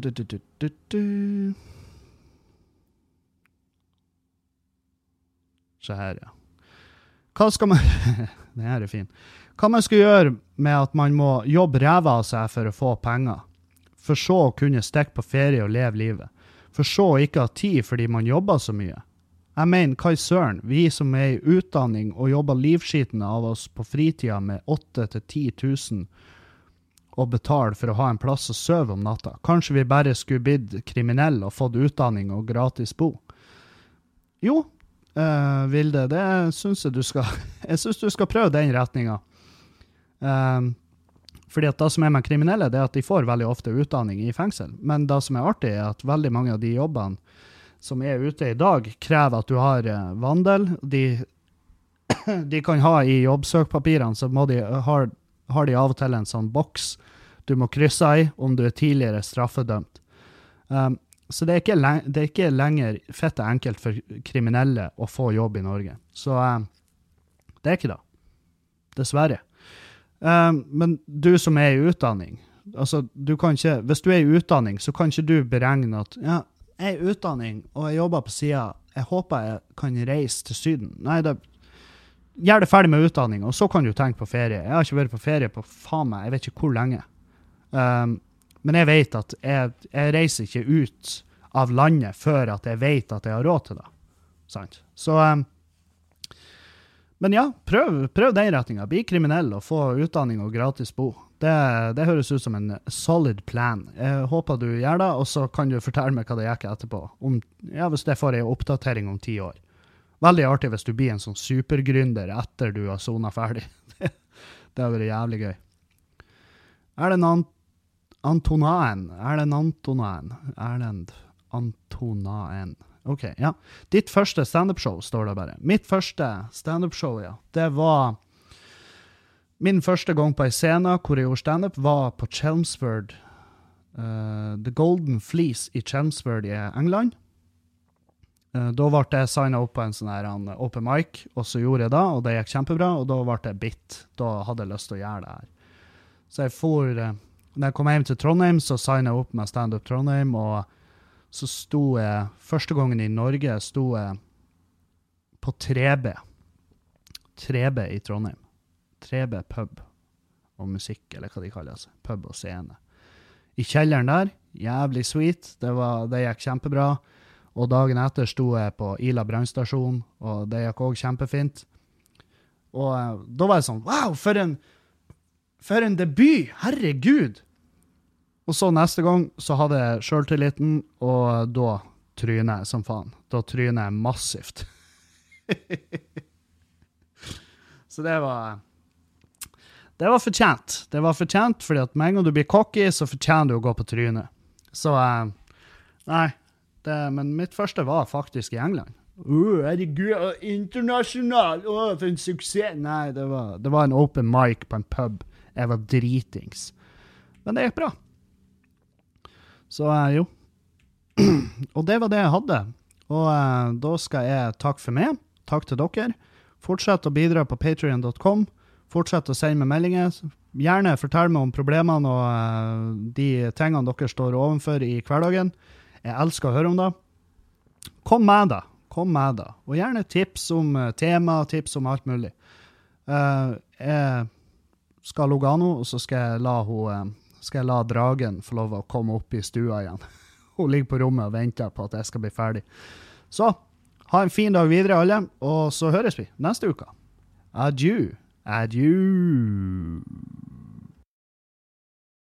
Se her, ja. Hva skal man [LAUGHS] Det her er fin. Hva man skal gjøre med at man må jobbe ræva av seg for å få penger, for så å kunne stikke på ferie og leve livet for så å ikke ha tid fordi man jobber så mye. Jeg mener, hva i søren, vi som er i utdanning og jobber livskitne av oss på fritida med 8000-10 000 og betale for å ha en plass å sove om natta. Kanskje vi bare skulle blitt kriminelle og fått utdanning og gratis bo? Jo, uh, Vilde, det syns jeg du skal [LAUGHS] Jeg syns du skal prøve den retninga. Uh, fordi at Det som er med kriminelle, det er at de får veldig ofte utdanning i fengsel. Men det som er artig, er at veldig mange av de jobbene som er ute i dag, krever at du har uh, vandel. De, [CLEARS THROAT] de, kan ha i jobbsøkpapirene, så de, har, har, de av og til en sånn boks du må krysse i om du er tidligere straffedømt. Um, så det er, ikke, det er ikke lenger fette enkelt for kriminelle å få jobb i Norge. Så um, det er ikke det. Dessverre. Um, men du som er i utdanning, altså, du ikke, hvis du er i utdanning, så kan ikke du beregne at ja, jeg er i utdanning og jeg jobber på sida, jeg håper jeg kan reise til Syden. Nei, det, gjør det ferdig med utdanning, og så kan du tenke på ferie. Jeg har ikke vært på ferie på faen meg, jeg vet ikke hvor lenge. Um, men jeg vet at jeg, jeg, reiser ikke ut av landet før at jeg vet at jeg har råd til det. Sant? Så um, men ja, prøv, prøv den retninga. Bli kriminell og få utdanning og gratis bo. Det, det, høres ut som en solid plan. Jeg håper du gjør det, og så kan du fortelle meg hva det gikk etterpå. Om, ja, Hvis jeg får ei oppdatering om ti år. Veldig artig hvis du blir en sånn supergründer etter du har sona ferdig. [LAUGHS] det har vært jævlig gøy. Er det en Antonaen? Er det en Antonaen? Erlend Antonaen. OK. Ja. Ditt første standupshow, står det bare. Mitt første standupshow, ja. Det var Min første gang på ei scene hvor jeg gjorde standup, var på Chelmsford. Uh, The Golden Fleece i Chelmsford i England. Uh, da ble jeg signa opp på en sånn her en open mic, og så gjorde jeg det, og det gikk kjempebra, og da ble jeg bitt. Da hadde jeg lyst til å gjøre det her. Så jeg for uh, Når jeg kom hjem til Trondheim, så signa jeg opp med Standup Trondheim, og så sto jeg Første gangen i Norge sto jeg på 3B. 3B i Trondheim. 3B pub og musikk, eller hva de kaller det. Pub og scene. I kjelleren der, jævlig sweet. Det, var, det gikk kjempebra. Og dagen etter sto jeg på Ila brannstasjon, og det gikk òg kjempefint. Og uh, da var jeg sånn Wow, for en, for en debut! Herregud! Og så neste gang så hadde jeg sjøltilliten, og da tryner jeg som faen. Da tryner jeg massivt. [LAUGHS] så det var Det var fortjent. Det var fortjent, fordi at med en gang du blir cocky, så fortjener du å gå på trynet. Så uh, Nei. Det, men mitt første var faktisk i England. Uh, herregud, internasjonal! Uh, for en suksess! Nei, det var, det var en open mic på en pub. Jeg var dritings. Men det gikk bra. Så eh, jo. [CLEARS THROAT] og det var det jeg hadde. Og eh, da skal jeg takke for meg. Takk til dere. Fortsett å bidra på patrion.com. Fortsett å sende meg meldinger. Gjerne fortell meg om problemene og uh, de tingene dere står overfor i hverdagen. Jeg elsker å høre om det. Kom med det. Kom med det. Og gjerne tips om tema, tips om alt mulig. Jeg skal logge av nå, og så skal jeg la hun skal jeg la dragen få lov å komme opp i stua igjen. [LAUGHS] Hun ligger på rommet og venter på at jeg skal bli ferdig. Så ha en fin dag videre, alle, og så høres vi neste uke. Adjø. Adjø.